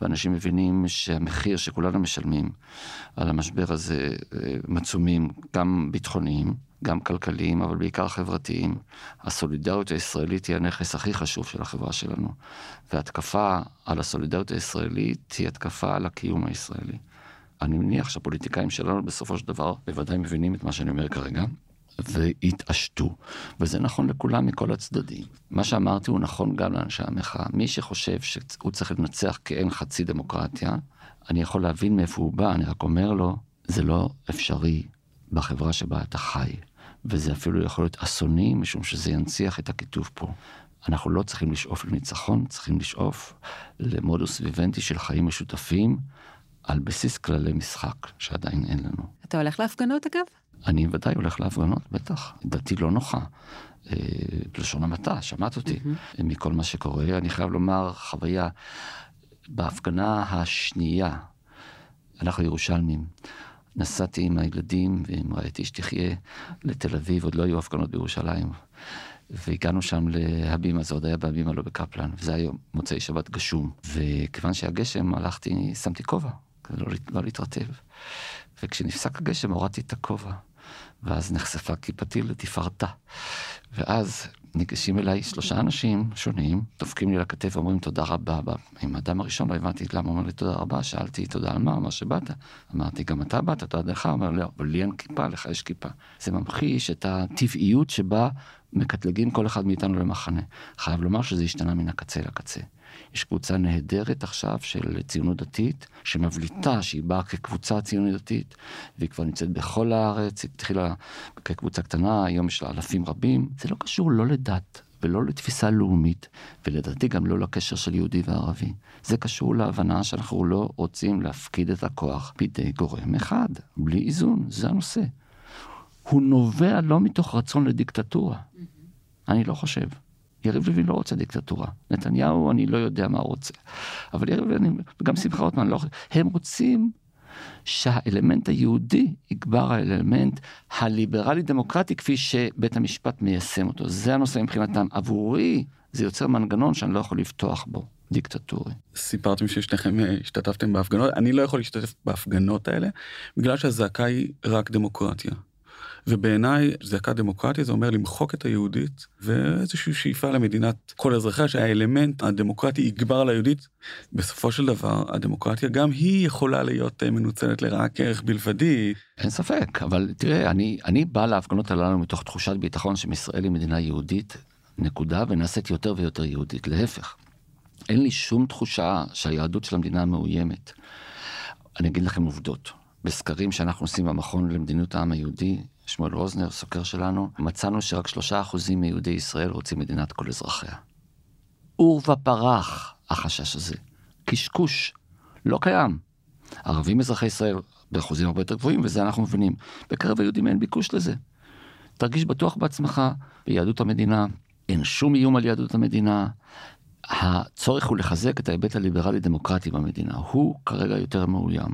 ואנשים מבינים שהמחיר שכולנו משלמים על המשבר הזה אה, מצומים, גם ביטחוניים, גם כלכליים, אבל בעיקר חברתיים. הסולידריות הישראלית היא הנכס הכי חשוב של החברה שלנו, והתקפה על הסולידריות הישראלית היא התקפה על הקיום הישראלי. אני מניח שהפוליטיקאים שלנו בסופו של דבר בוודאי מבינים את מה שאני אומר כרגע, והתעשתו, וזה נכון לכולם מכל הצדדים. מה שאמרתי הוא נכון גם לאנשי המחאה. מי שחושב שהוא צריך לנצח כאין חצי דמוקרטיה, אני יכול להבין מאיפה הוא בא, אני רק אומר לו, זה לא אפשרי בחברה שבה אתה חי, וזה אפילו יכול להיות אסוני, משום שזה ינציח את הכיתוב פה. אנחנו לא צריכים לשאוף לניצחון, צריכים לשאוף למודוס ויבנטי של חיים משותפים על בסיס כללי משחק, שעדיין אין לנו. אתה הולך להפגנות אגב? אני ודאי הולך להפגנות, בטח. דעתי לא נוחה. אה, בלשון המעטה, שמעת אותי. Mm-hmm. מכל מה שקורה, אני חייב לומר, חוויה, בהפגנה השנייה, אנחנו ירושלמים, נסעתי עם הילדים ועם רעייתי שתחיה לתל אביב, עוד לא היו הפגנות בירושלים. והגענו שם להבימה, זה עוד היה בהבימה, לא בקפלן, וזה היה מוצאי שבת גשום. וכיוון שהיה גשם, הלכתי, שמתי כובע, כדי לא, לא להתרטב. וכשנפסק הגשם הורדתי את הכובע. ואז נחשפה כיפתי לתפארתה. ואז ניגשים אליי שלושה אנשים שונים, דופקים לי לכתף ואומרים תודה רבה. עם האדם הראשון לא הבנתי למה הוא אומר לי תודה רבה, שאלתי תודה על מה, אמר שבאת. אמרתי גם אתה באת, תודה לך, אומר לא, אבל לי אין כיפה, לך יש כיפה. זה ממחיש את הטבעיות שבה מקטלגים כל אחד מאיתנו למחנה. חייב לומר שזה השתנה מן הקצה לקצה. יש קבוצה נהדרת עכשיו של ציונות דתית, שמבליטה שהיא באה כקבוצה ציונית דתית, והיא כבר נמצאת בכל הארץ, היא התחילה כקבוצה קטנה, היום יש לה אלפים רבים. זה לא קשור לא לדת ולא לתפיסה לאומית, ולדעתי גם לא לקשר של יהודי וערבי. זה קשור להבנה שאנחנו לא רוצים להפקיד את הכוח בידי גורם אחד, בלי איזון, זה הנושא. הוא נובע לא מתוך רצון לדיקטטורה. אני לא חושב. יריב לוין לא רוצה דיקטטורה. נתניהו, אני לא יודע מה הוא רוצה. אבל יריב לוין, וגם שמחה רוטמן, לא, הם רוצים שהאלמנט היהודי יגבר האלמנט הליברלי-דמוקרטי כפי שבית המשפט מיישם אותו. זה הנושא מבחינתם. עבורי זה יוצר מנגנון שאני לא יכול לפתוח בו. דיקטטורי. סיפרתם ששניכם אה, השתתפתם בהפגנות, אני לא יכול להשתתף בהפגנות האלה, בגלל שהזעקה היא רק דמוקרטיה. ובעיניי זעקה דמוקרטיה זה אומר למחוק את היהודית ואיזושהי שאיפה למדינת כל אזרחיה שהאלמנט הדמוקרטי יגבר על היהודית. בסופו של דבר הדמוקרטיה גם היא יכולה להיות אה, מנוצלת לרעה כערך בלבדי. אין ספק אבל תראה אני אני בא להפגנות הללו מתוך תחושת ביטחון שישראל היא מדינה יהודית נקודה ונעשית יותר ויותר יהודית להפך. אין לי שום תחושה שהיהדות של המדינה מאוימת. אני אגיד לכם עובדות. בסקרים שאנחנו עושים במכון למדיניות העם היהודי, שמואל רוזנר, סוקר שלנו, מצאנו שרק שלושה אחוזים מיהודי ישראל רוצים מדינת כל אזרחיה. עור ופרח החשש הזה. קשקוש. לא קיים. ערבים אזרחי ישראל באחוזים הרבה יותר גבוהים, וזה אנחנו מבינים. בקרב היהודים אין ביקוש לזה. תרגיש בטוח בעצמך ביהדות המדינה, אין שום איום על יהדות המדינה. הצורך הוא לחזק את ההיבט הליברלי-דמוקרטי במדינה. הוא כרגע יותר מאוים.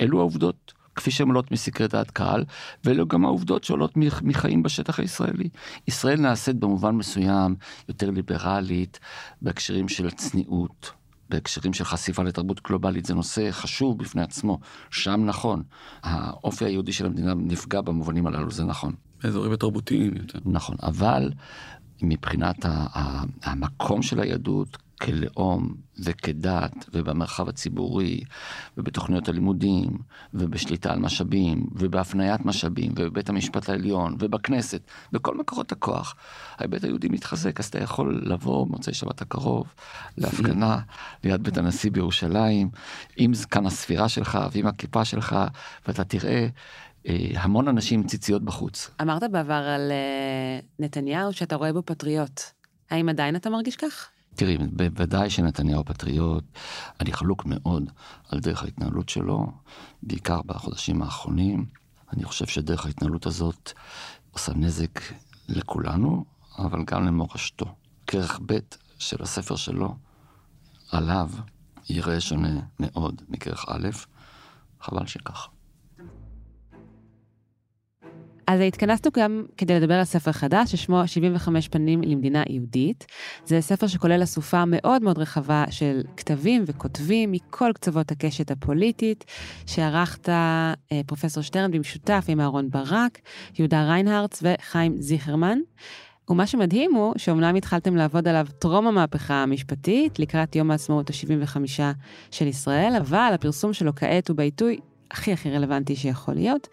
אלו העובדות. כפי שהן עולות מסקרי דעת קהל, ואלו גם העובדות שעולות מחיים בשטח הישראלי. ישראל נעשית במובן מסוים יותר ליברלית בהקשרים של צניעות, בהקשרים של חשיפה לתרבות גלובלית, זה נושא חשוב בפני עצמו, שם נכון. האופי היהודי של המדינה נפגע במובנים הללו, זה נכון. אזורים התרבותיים יותר. נכון, אבל מבחינת המקום של היהדות, כלאום וכדת ובמרחב הציבורי ובתוכניות הלימודים ובשליטה על משאבים ובהפניית משאבים ובבית המשפט העליון ובכנסת בכל מקורות הכוח ההיבט היהודי מתחזק אז אתה יכול לבוא מוצאי שבת הקרוב להפגנה ליד בית הנשיא בירושלים עם זקן הספירה שלך ועם הכיפה שלך ואתה תראה אה, המון אנשים עם ציציות בחוץ. אמרת בעבר על אה, נתניהו שאתה רואה בו פטריוט. האם עדיין אתה מרגיש כך? תראי, בוודאי שנתניהו פטריוט, אני חלוק מאוד על דרך ההתנהלות שלו, בעיקר בחודשים האחרונים. אני חושב שדרך ההתנהלות הזאת עושה נזק לכולנו, אבל גם למורשתו. כרך ב' של הספר שלו, עליו, יראה שונה מאוד מכרך א', חבל שכך. אז התכנסנו גם כדי לדבר על ספר חדש ששמו 75 פנים למדינה יהודית. זה ספר שכולל אסופה מאוד מאוד רחבה של כתבים וכותבים מכל קצוות הקשת הפוליטית, שערכת אה, פרופסור שטרן במשותף עם אהרון ברק, יהודה ריינהרץ וחיים זיכרמן. ומה שמדהים הוא שאומנם התחלתם לעבוד עליו טרום המהפכה המשפטית, לקראת יום העצמאות ה-75 של ישראל, אבל הפרסום שלו כעת הוא בעיתוי הכי הכי רלוונטי שיכול להיות,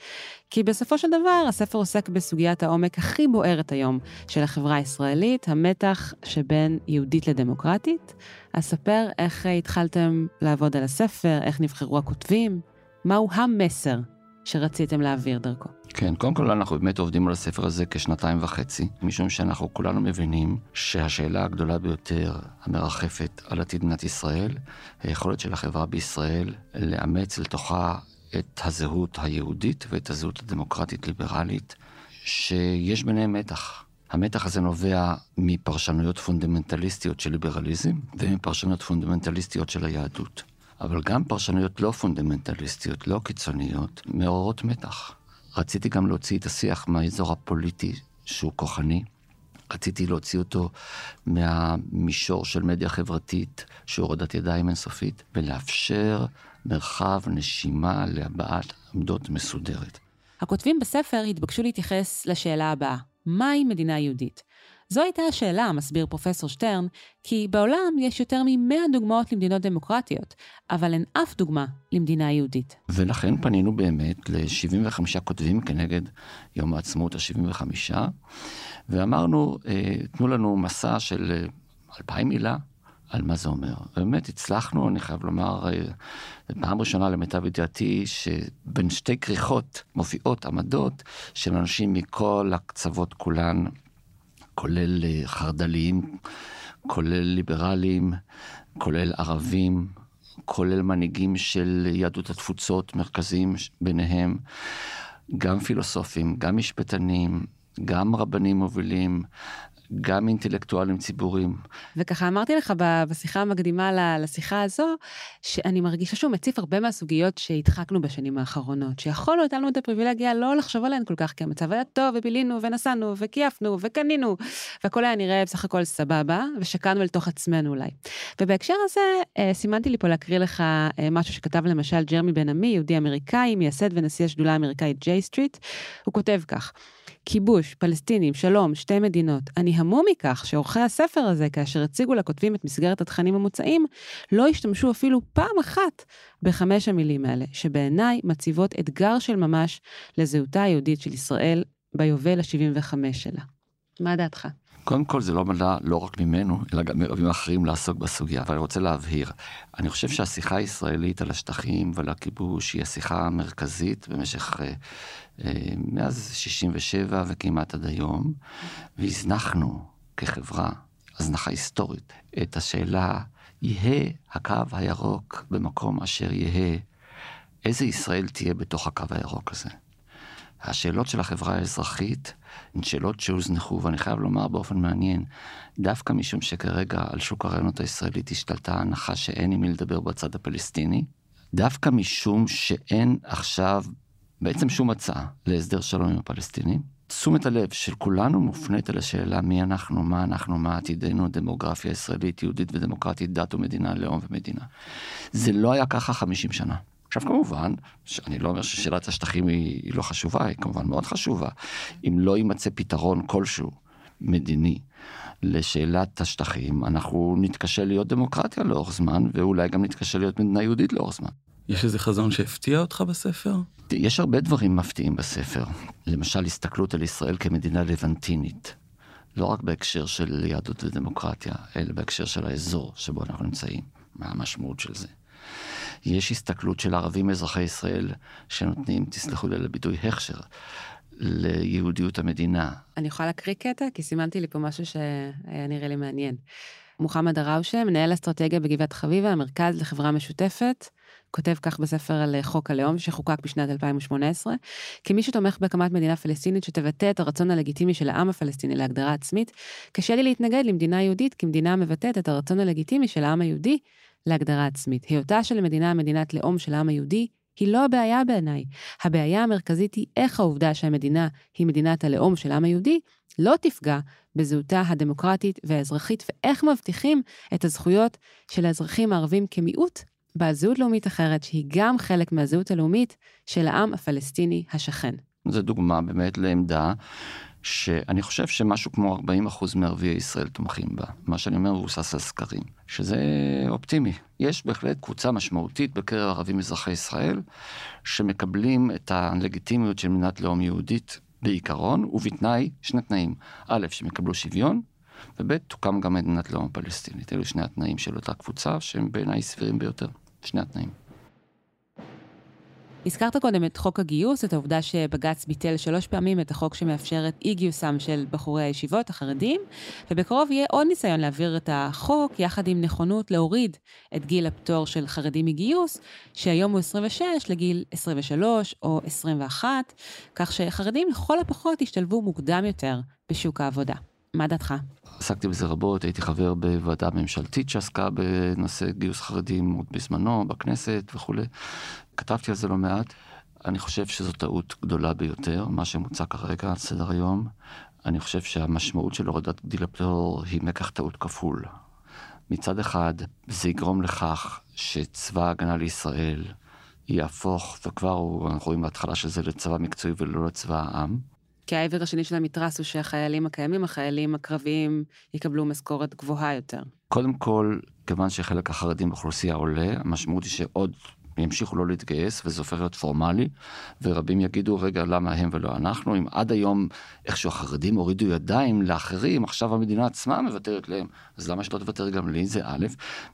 כי בסופו של דבר הספר עוסק בסוגיית העומק הכי בוערת היום של החברה הישראלית, המתח שבין יהודית לדמוקרטית. אז ספר איך התחלתם לעבוד על הספר, איך נבחרו הכותבים, מהו המסר שרציתם להעביר דרכו. כן, קודם כל אנחנו באמת עובדים על הספר הזה כשנתיים וחצי, משום שאנחנו כולנו מבינים שהשאלה הגדולה ביותר המרחפת על עתיד מדינת ישראל, היכולת של החברה בישראל לאמץ לתוכה את הזהות היהודית ואת הזהות הדמוקרטית-ליברלית, שיש ביניהם מתח. המתח הזה נובע מפרשנויות פונדמנטליסטיות של ליברליזם ומפרשנויות פונדמנטליסטיות של היהדות. אבל גם פרשנויות לא פונדמנטליסטיות, לא קיצוניות, מעוררות מתח. רציתי גם להוציא את השיח מהאזור הפוליטי שהוא כוחני. רציתי להוציא אותו מהמישור של מדיה חברתית, שהוא הורדת ידיים אינסופית, ולאפשר מרחב נשימה להבעת עמדות מסודרת. הכותבים בספר התבקשו להתייחס לשאלה הבאה, מהי מדינה יהודית? זו הייתה השאלה, מסביר פרופסור שטרן, כי בעולם יש יותר מ-100 דוגמאות למדינות דמוקרטיות, אבל אין אף דוגמה למדינה יהודית. ולכן פנינו באמת ל-75 כותבים כנגד יום העצמאות ה-75, ואמרנו, אה, תנו לנו מסע של 2,000 מילה על מה זה אומר. באמת הצלחנו, אני חייב לומר, אה, פעם ראשונה למיטב ידיעתי, שבין שתי כריכות מופיעות עמדות של אנשים מכל הקצוות כולן, כולל אה, חרד"ליים, כולל ליברלים, כולל ערבים, כולל מנהיגים של יהדות התפוצות, מרכזיים ביניהם, גם פילוסופים, גם משפטנים, גם רבנים מובילים, גם אינטלקטואלים ציבוריים. וככה אמרתי לך בשיחה המקדימה לשיחה הזו, שאני מרגישה שהוא מציף הרבה מהסוגיות שהדחקנו בשנים האחרונות, שיכולנו, הייתה לנו את הפריבילגיה לא לחשוב עליהן כל כך, כי המצב היה טוב, ובילינו, ונסענו, וכייפנו, וקנינו, והכל היה נראה בסך הכל סבבה, ושקענו אל תוך עצמנו אולי. ובהקשר הזה, אה, סימנתי לי פה להקריא לך אה, משהו שכתב למשל ג'רמי בן עמי, יהודי אמריקאי, מייסד ונשיא השדולה האמריקאית J Street, הוא כותב כך: כיבוש, פלסטינים, שלום, שתי מדינות. אני המום מכך שעורכי הספר הזה, כאשר הציגו לכותבים את מסגרת התכנים המוצעים, לא השתמשו אפילו פעם אחת בחמש המילים האלה, שבעיניי מציבות אתגר של ממש לזהותה היהודית של ישראל ביובל ה-75 שלה. מה דעתך? קודם כל זה לא מנע לא רק ממנו, אלא גם מרבים אחרים לעסוק בסוגיה, אבל אני רוצה להבהיר. אני חושב שהשיחה הישראלית על השטחים ועל הכיבוש היא השיחה המרכזית במשך, אה, אה, מאז 67' וכמעט עד היום, והזנחנו כחברה, הזנחה היסטורית, את השאלה, יהא הקו הירוק במקום אשר יהא, איזה ישראל תהיה בתוך הקו הירוק הזה? השאלות של החברה האזרחית הן שאלות שהוזנחו, ואני חייב לומר באופן מעניין, דווקא משום שכרגע על שוק הרעיונות הישראלית השתלטה הנחה שאין עם מי לדבר בצד הפלסטיני, דווקא משום שאין עכשיו בעצם שום הצעה להסדר שלום עם הפלסטינים, תשומת הלב של כולנו מופנית אל השאלה מי אנחנו, מה אנחנו, מה עתידנו, דמוגרפיה ישראלית, יהודית ודמוקרטית, דת ומדינה, לאום ומדינה. זה לא היה ככה 50 שנה. עכשיו כמובן, אני לא אומר ששאלת השטחים היא, היא לא חשובה, היא כמובן מאוד חשובה. אם לא יימצא פתרון כלשהו מדיני לשאלת השטחים, אנחנו נתקשה להיות דמוקרטיה לאורך זמן, ואולי גם נתקשה להיות מדינה יהודית לאורך זמן. יש איזה חזון שהפתיע אותך בספר? יש הרבה דברים מפתיעים בספר. למשל, הסתכלות על ישראל כמדינה לבנטינית. לא רק בהקשר של יהדות ודמוקרטיה, אלא בהקשר של האזור שבו אנחנו נמצאים. מה המשמעות של זה? יש הסתכלות של ערבים אזרחי ישראל שנותנים, תסלחו לי על הביטוי, הכשר ליהודיות המדינה. אני יכולה להקריא קטע? כי סימנתי לי פה משהו שהיה נראה לי מעניין. מוחמד דראושה, מנהל אסטרטגיה בגבעת חביבה, המרכז לחברה משותפת, כותב כך בספר על חוק הלאום שחוקק בשנת 2018, כמי שתומך בהקמת מדינה פלסטינית שתבטא את הרצון הלגיטימי של העם הפלסטיני להגדרה עצמית, קשה לי להתנגד למדינה יהודית כמדינה המבטאת את הרצון הלגיטימי של העם היהודי להגדרה עצמית. היותה של המדינה מדינת לאום של העם היהודי היא לא הבעיה בעיניי. הבעיה המרכזית היא איך העובדה שהמדינה היא מדינת הלאום של העם היהודי לא תפגע בזהותה הדמוקרטית והאזרחית, ואיך מבטיחים את הזכויות של האזרחים הערבים כמיעוט בעל זהות לאומית אחרת, שהיא גם חלק מהזהות הלאומית של העם הפלסטיני השכן. זו דוגמה באמת לעמדה שאני חושב שמשהו כמו 40% מערביי ישראל תומכים בה. מה שאני אומר מבוסס על סקרים, שזה אופטימי. יש בהחלט קבוצה משמעותית בקרב ערבים אזרחי ישראל, שמקבלים את הלגיטימיות של מדינת לאום יהודית בעיקרון, ובתנאי, שני תנאים. א', שהם יקבלו שוויון, וב', תוקם גם מדינת לאום פלסטינית. אלו שני התנאים של אותה קבוצה, שהם בעיניי סבירים ביותר. שני התנאים. הזכרת קודם את חוק הגיוס, את העובדה שבג"ץ ביטל שלוש פעמים את החוק שמאפשר את אי גיוסם של בחורי הישיבות החרדים, ובקרוב יהיה עוד ניסיון להעביר את החוק, יחד עם נכונות להוריד את גיל הפטור של חרדים מגיוס, שהיום הוא 26 לגיל 23 או 21, כך שחרדים לכל הפחות ישתלבו מוקדם יותר בשוק העבודה. מה דעתך? עסקתי בזה רבות, הייתי חבר בוועדה ממשלתית שעסקה בנושא גיוס חרדים עוד בזמנו, בכנסת וכולי. כתבתי על זה לא מעט. אני חושב שזו טעות גדולה ביותר, מה שמוצע כרגע על סדר היום. אני חושב שהמשמעות של הורדת גיל הפטור היא מקח טעות כפול. מצד אחד, זה יגרום לכך שצבא ההגנה לישראל יהפוך, וכבר אנחנו רואים בהתחלה של זה לצבא מקצועי ולא לצבא העם. כי העבר השני של המתרס הוא שהחיילים הקיימים, החיילים הקרביים, יקבלו משכורת גבוהה יותר. קודם כל, כיוון שחלק החרדים באוכלוסייה עולה, המשמעות היא שעוד ימשיכו לא להתגייס וזה הופך להיות פורמלי, ורבים יגידו, רגע, למה הם ולא אנחנו? אם עד היום איכשהו החרדים הורידו ידיים לאחרים, עכשיו המדינה עצמה מוותרת להם, אז למה שלא תוותר גם לי? זה א',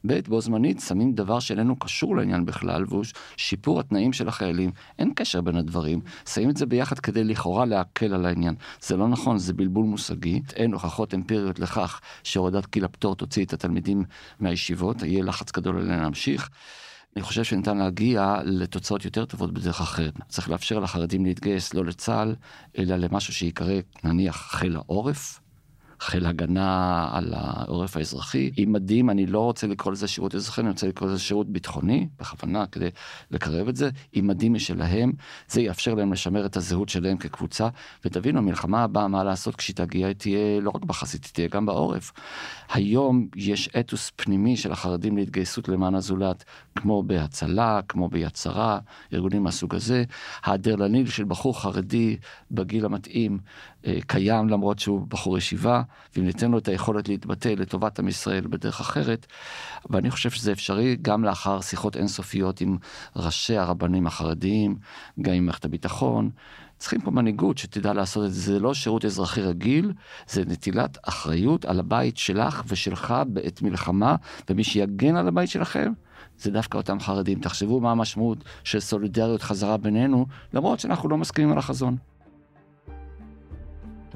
ב', בו זמנית שמים דבר שאיננו קשור לעניין בכלל, והוא שיפור התנאים של החיילים. אין קשר בין הדברים, שמים את זה ביחד כדי לכאורה להקל על העניין. זה לא נכון, זה בלבול מושגי, אין הוכחות אמפיריות לכך שהורדת גיל הפטור תוציא את התלמידים מהישיבות, יהיה לחץ גדול עליהם להמשיך. אני חושב שניתן להגיע לתוצאות יותר טובות בדרך אחרת. צריך לאפשר לחרדים להתגייס לא לצה"ל, אלא למשהו שיקרא נניח חיל העורף, חיל הגנה על העורף האזרחי. עם מדים, אני לא רוצה לקרוא לזה שירות אזרחי, אני רוצה לקרוא לזה שירות ביטחוני, בכוונה, כדי לקרב את זה. עם מדים משלהם, זה יאפשר להם לשמר את הזהות שלהם כקבוצה. ותבינו, המלחמה הבאה, מה לעשות כשהיא תגיע, היא תהיה לא רק בחזית, היא תהיה גם בעורף. היום יש אתוס פנימי של החרדים להתגייסות למען הזולת, כמו בהצלה, כמו ביד שרה, ארגונים מהסוג הזה. האדרלניל של בחור חרדי בגיל המתאים קיים למרות שהוא בחור ישיבה, ואם ניתן לו את היכולת להתבטא לטובת עם ישראל בדרך אחרת, ואני חושב שזה אפשרי גם לאחר שיחות אינסופיות עם ראשי הרבנים החרדיים, גם עם מערכת הביטחון. צריכים פה מנהיגות שתדע לעשות את זה, זה לא שירות אזרחי רגיל, זה נטילת אחריות על הבית שלך ושלך בעת מלחמה, ומי שיגן על הבית שלכם, זה דווקא אותם חרדים. תחשבו מה המשמעות של סולידריות חזרה בינינו, למרות שאנחנו לא מסכימים על החזון.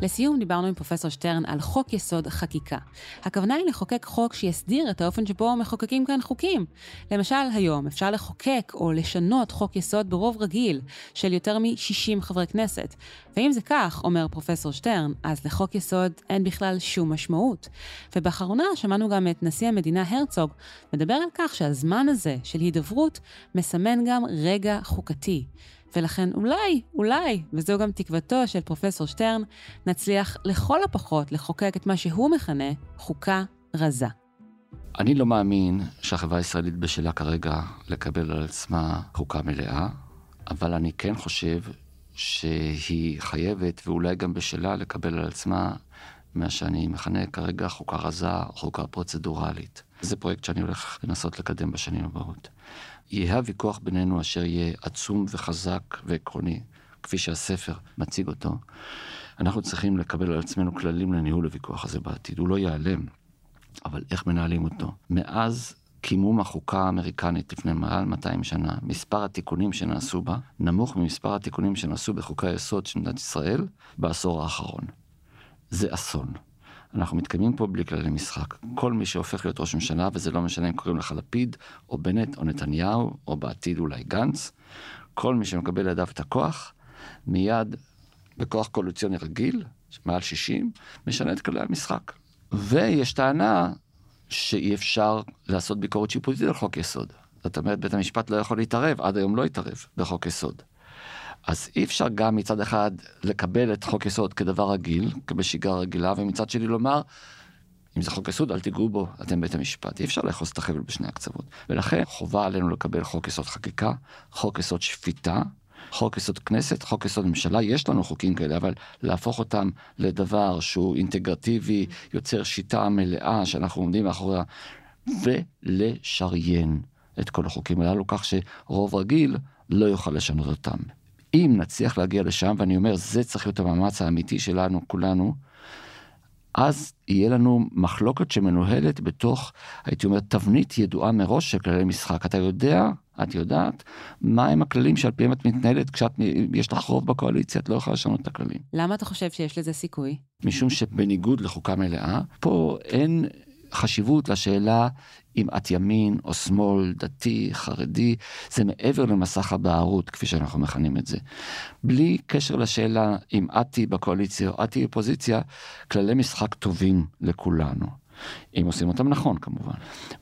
לסיום דיברנו עם פרופסור שטרן על חוק יסוד חקיקה. הכוונה היא לחוקק חוק שיסדיר את האופן שבו מחוקקים כאן חוקים. למשל, היום אפשר לחוקק או לשנות חוק יסוד ברוב רגיל של יותר מ-60 חברי כנסת. ואם זה כך, אומר פרופסור שטרן, אז לחוק יסוד אין בכלל שום משמעות. ובאחרונה שמענו גם את נשיא המדינה הרצוג מדבר על כך שהזמן הזה של הידברות מסמן גם רגע חוקתי. ולכן אולי, אולי, וזו גם תקוותו של פרופסור שטרן, נצליח לכל הפחות לחוקק את מה שהוא מכנה חוקה רזה. אני לא מאמין שהחברה הישראלית בשלה כרגע לקבל על עצמה חוקה מלאה, אבל אני כן חושב שהיא חייבת, ואולי גם בשלה, לקבל על עצמה מה שאני מכנה כרגע חוקה רזה, חוקה פרוצדורלית. זה פרויקט שאני הולך לנסות לקדם בשנים הבאות. יהיה הוויכוח בינינו אשר יהיה עצום וחזק ועקרוני, כפי שהספר מציג אותו, אנחנו צריכים לקבל על עצמנו כללים לניהול הוויכוח הזה בעתיד. הוא לא ייעלם, אבל איך מנהלים אותו? מאז קימום החוקה האמריקנית לפני מעל 200 שנה, מספר התיקונים שנעשו בה נמוך ממספר התיקונים שנעשו בחוקי היסוד של מדינת ישראל בעשור האחרון. זה אסון. אנחנו מתקיימים פה בלי כללי משחק. כל מי שהופך להיות ראש ממשלה, וזה לא משנה אם קוראים לך לפיד, או בנט, או נתניהו, או בעתיד אולי גנץ, כל מי שמקבל לידיו את הכוח, מיד בכוח קואליציוני רגיל, מעל 60, משנה את כללי המשחק. ויש טענה שאי אפשר לעשות ביקורת שיפוטית על חוק יסוד. זאת אומרת, בית המשפט לא יכול להתערב, עד היום לא התערב בחוק יסוד. אז אי אפשר גם מצד אחד לקבל את חוק יסוד כדבר רגיל, בשגרה רגילה, ומצד שני לומר, אם זה חוק יסוד, אל תיגעו בו, אתם בית המשפט. אי אפשר לאחוז את החבל בשני הקצוות. ולכן חובה עלינו לקבל חוק יסוד חקיקה, חוק יסוד שפיטה, חוק יסוד כנסת, חוק יסוד ממשלה, יש לנו חוקים כאלה, אבל להפוך אותם לדבר שהוא אינטגרטיבי, יוצר שיטה מלאה שאנחנו עומדים מאחוריה, ולשריין את כל החוקים הללו, כך שרוב רגיל לא יוכל לשנות אותם. אם נצליח להגיע לשם, ואני אומר, זה צריך להיות המאמץ האמיתי שלנו, כולנו, אז יהיה לנו מחלוקת שמנוהלת בתוך, הייתי אומר, תבנית ידועה מראש של כללי משחק. אתה יודע, את יודעת, מה הם הכללים שעל פיהם את מתנהלת כשיש לך רוב בקואליציה, את לא יכולה לשנות את הכללים. למה אתה חושב שיש לזה סיכוי? משום שבניגוד לחוקה מלאה, פה אין חשיבות לשאלה אם את ימין או שמאל, דתי, חרדי, זה מעבר למסך הבערות, כפי שאנחנו מכנים את זה. בלי קשר לשאלה אם את תהיי בקואליציה או את תהיי אופוזיציה, כללי משחק טובים לכולנו. אם עושים אותם נכון כמובן.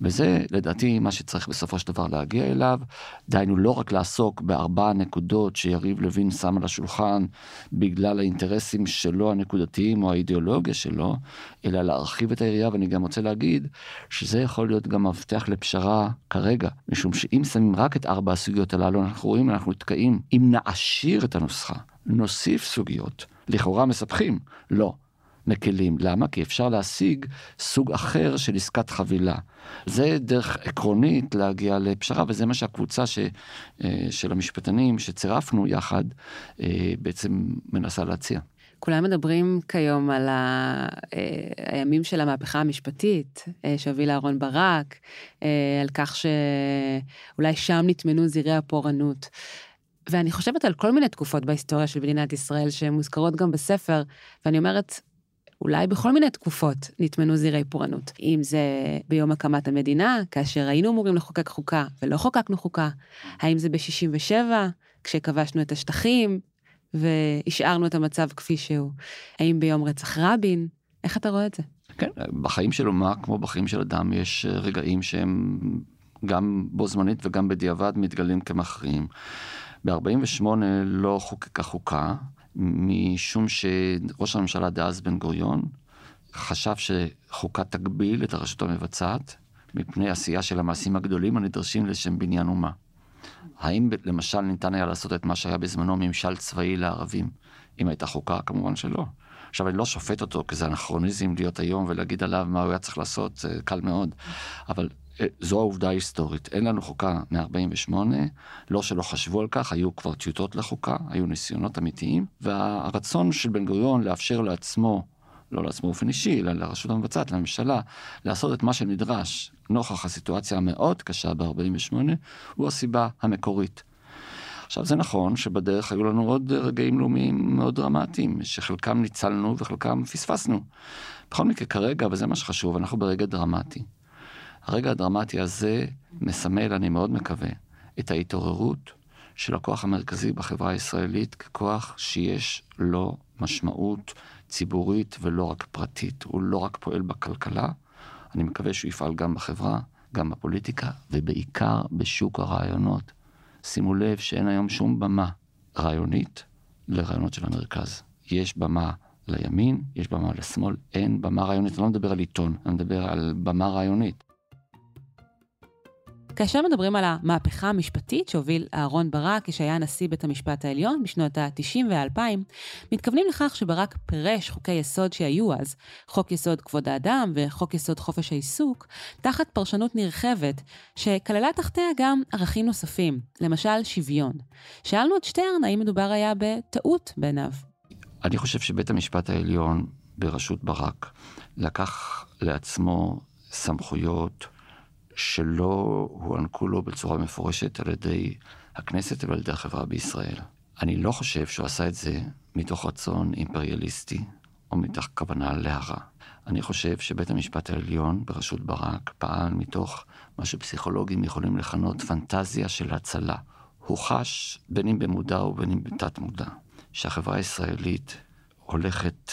וזה לדעתי מה שצריך בסופו של דבר להגיע אליו, דהיינו לא רק לעסוק בארבע נקודות שיריב לוין שם על השולחן בגלל האינטרסים שלו הנקודתיים או האידיאולוגיה שלו, אלא להרחיב את היריעה, ואני גם רוצה להגיד שזה יכול להיות גם מפתח לפשרה כרגע, משום שאם שמים רק את ארבע הסוגיות הללו, אנחנו רואים, אנחנו נתקעים. אם נעשיר את הנוסחה, נוסיף סוגיות, לכאורה מספחים, לא. מקלים. למה? כי אפשר להשיג סוג אחר של עסקת חבילה. זה דרך עקרונית להגיע לפשרה, וזה מה שהקבוצה ש, אה, של המשפטנים שצירפנו יחד אה, בעצם מנסה להציע. כולם מדברים כיום על ה... אה, הימים של המהפכה המשפטית שהוביל אהרן ברק, על כך שאולי שם נטמנו זירי הפורענות. ואני חושבת על כל מיני תקופות בהיסטוריה של מדינת ישראל שמוזכרות גם בספר, ואני אומרת, אולי בכל מיני תקופות נטמנו זירי פורענות. אם זה ביום הקמת המדינה, כאשר היינו אמורים לחוקק חוקה ולא חוקקנו חוקה, האם זה ב-67, כשכבשנו את השטחים והשארנו את המצב כפי שהוא, האם ביום רצח רבין, איך אתה רואה את זה? כן, בחיים של אומה, כמו בחיים של אדם, יש רגעים שהם גם בו זמנית וגם בדיעבד מתגלים כמכריעים. ב-48 לא חוקקה חוקה, משום שראש הממשלה דאז בן גוריון חשב שחוקה תגביל את הרשות המבצעת מפני עשייה של המעשים הגדולים הנדרשים לשם בניין אומה. האם למשל ניתן היה לעשות את מה שהיה בזמנו ממשל צבאי לערבים? אם הייתה חוקה, כמובן שלא. עכשיו, אני לא שופט אותו, כי זה אנכרוניזם להיות היום ולהגיד עליו מה הוא היה צריך לעשות, זה קל מאוד. אבל אה, זו העובדה ההיסטורית. אין לנו חוקה מ-48, לא שלא חשבו על כך, היו כבר טיוטות לחוקה, היו ניסיונות אמיתיים, והרצון של בן גוריון לאפשר לעצמו, לא לעצמו באופן אישי, אלא לרשות המבצעת, לממשלה, לעשות את מה שנדרש נוכח הסיטואציה המאוד קשה ב-48, הוא הסיבה המקורית. עכשיו זה נכון שבדרך היו לנו עוד רגעים לאומיים מאוד דרמטיים, שחלקם ניצלנו וחלקם פספסנו. בכל מקרה כרגע, וזה מה שחשוב, אנחנו ברגע דרמטי. הרגע הדרמטי הזה מסמל, אני מאוד מקווה, את ההתעוררות של הכוח המרכזי בחברה הישראלית ככוח שיש לו משמעות ציבורית ולא רק פרטית. הוא לא רק פועל בכלכלה, אני מקווה שהוא יפעל גם בחברה, גם בפוליטיקה, ובעיקר בשוק הרעיונות. שימו לב שאין היום שום במה רעיונית לרעיונות של המרכז. יש במה לימין, יש במה לשמאל, אין במה רעיונית. אני לא מדבר על עיתון, אני מדבר על במה רעיונית. כאשר מדברים על המהפכה המשפטית שהוביל אהרון ברק כשהיה נשיא בית המשפט העליון בשנות ה-90 וה-2000, מתכוונים לכך שברק פירש חוקי יסוד שהיו אז, חוק יסוד כבוד האדם וחוק יסוד חופש העיסוק, תחת פרשנות נרחבת, שכללה תחתיה גם ערכים נוספים, למשל שוויון. שאלנו את שטרן האם מדובר היה בטעות בעיניו. אני חושב שבית המשפט העליון בראשות ברק לקח לעצמו סמכויות שלא הוענקו לו בצורה מפורשת על ידי הכנסת ועל ידי החברה בישראל. אני לא חושב שהוא עשה את זה מתוך רצון אימפריאליסטי או מתוך כוונה להרע. אני חושב שבית המשפט העליון בראשות ברק פעל מתוך מה שפסיכולוגים יכולים לכנות פנטזיה של הצלה. הוא חש, בין אם במודע ובין אם בתת מודע, שהחברה הישראלית הולכת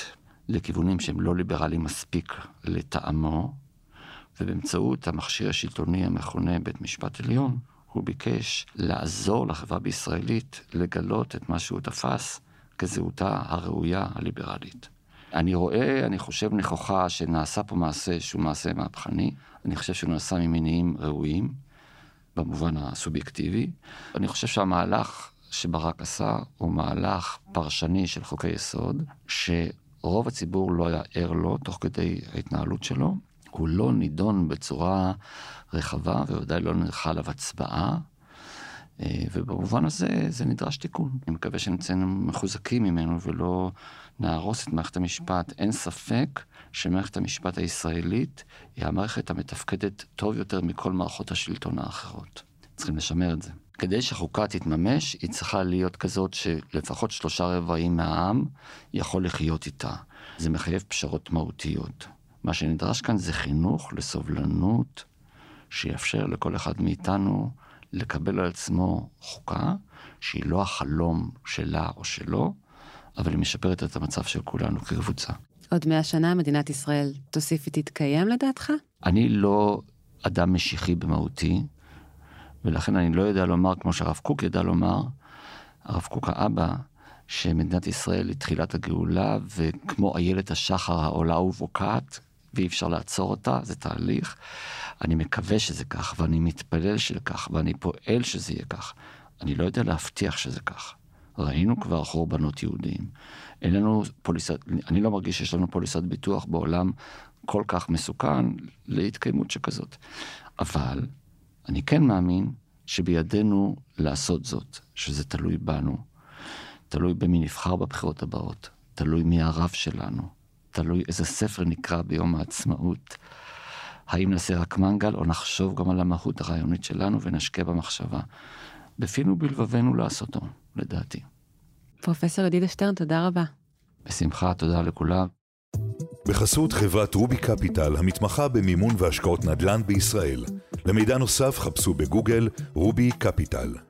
לכיוונים שהם לא ליברליים מספיק לטעמו, ובאמצעות המכשיר השלטוני המכונה בית משפט עליון, הוא ביקש לעזור לחברה בישראלית לגלות את מה שהוא תפס כזהותה הראויה הליברלית. אני רואה, אני חושב נכוחה שנעשה פה מעשה שהוא מעשה מהפכני, אני חושב שהוא נעשה ממניעים ראויים, במובן הסובייקטיבי. אני חושב שהמהלך שברק עשה הוא מהלך פרשני של חוקי יסוד, שרוב הציבור לא היה ער לו תוך כדי ההתנהלות שלו, הוא לא נידון בצורה רחבה, וודאי לא נלכה עליו הצבעה, אה, ובמובן הזה זה נדרש תיקון. אני מקווה שנצא מחוזקים ממנו ולא נהרוס את מערכת המשפט. אין ספק שמערכת המשפט הישראלית היא המערכת המתפקדת טוב יותר מכל מערכות השלטון האחרות. צריכים לשמר את זה. כדי שהחוקה תתממש, היא צריכה להיות כזאת שלפחות שלושה רבעים מהעם יכול לחיות איתה. זה מחייב פשרות מהותיות. מה שנדרש כאן זה חינוך לסובלנות שיאפשר לכל אחד מאיתנו לקבל על עצמו חוקה שהיא לא החלום שלה או שלו, אבל היא משפרת את המצב של כולנו כקבוצה. עוד מאה שנה מדינת ישראל תוסיף ותתקיים לדעתך? אני לא אדם משיחי במהותי, ולכן אני לא יודע לומר, כמו שהרב קוק ידע לומר, הרב קוק האבא, שמדינת ישראל היא תחילת הגאולה, וכמו איילת השחר העולה ובוקעת, ואי אפשר לעצור אותה, זה תהליך. אני מקווה שזה כך, ואני מתפלל שזה כך, ואני פועל שזה יהיה כך. אני לא יודע להבטיח שזה כך, ראינו כבר חורבנות יהודיים. אין לנו פוליסת, אני לא מרגיש שיש לנו פוליסת ביטוח בעולם כל כך מסוכן להתקיימות שכזאת. אבל אני כן מאמין שבידינו לעשות זאת, שזה תלוי בנו, תלוי במי נבחר בבחירות הבאות, תלוי מי הרב שלנו, תלוי איזה ספר נקרא ביום העצמאות. האם נעשה רק מנגל או נחשוב גם על המהות הרעיונית שלנו ונשקיע במחשבה. בפינו בלבבנו לעשותו, לדעתי. פרופסור ידידה שטרן, תודה רבה. בשמחה, תודה לכולם. בחסות חברת רובי קפיטל, המתמחה במימון והשקעות נדל"ן בישראל. למידע נוסף חפשו בגוגל רובי קפיטל.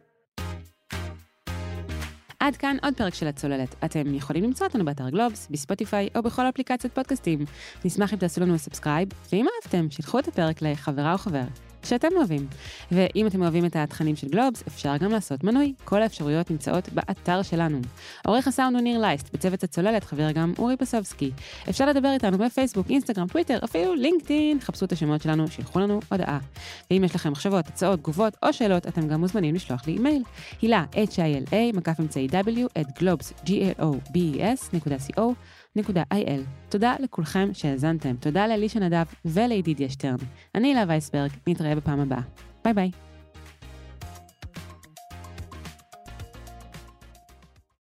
עד כאן עוד פרק של הצוללת. אתם יכולים למצוא אותנו באתר גלובס, בספוטיפיי או בכל אפליקציות פודקאסטים. נשמח אם תעשו לנו subscribe, ואם אהבתם, שילחו את הפרק לחברה או חבר. שאתם אוהבים. ואם אתם אוהבים את התכנים של גלובס, אפשר גם לעשות מנוי. כל האפשרויות נמצאות באתר שלנו. עורך הסאונד הוא ניר לייסט, בצוות הצוללת חבר גם אורי פסובסקי. אפשר לדבר איתנו בפייסבוק, אינסטגרם, טוויטר, אפילו לינקדאין, חפשו את השמות שלנו, שילחו לנו הודעה. ואם יש לכם מחשבות, הצעות, תגובות או שאלות, אתם גם מוזמנים לשלוח לי אימייל. הילה, h-i-l-a, מקף אמצעי w, at globes, www.il. תודה לכולכם שהאזנתם, תודה לאלישע נדב ולידידיה שטרן. אני הילה וייסברג, נתראה בפעם הבאה. ביי ביי.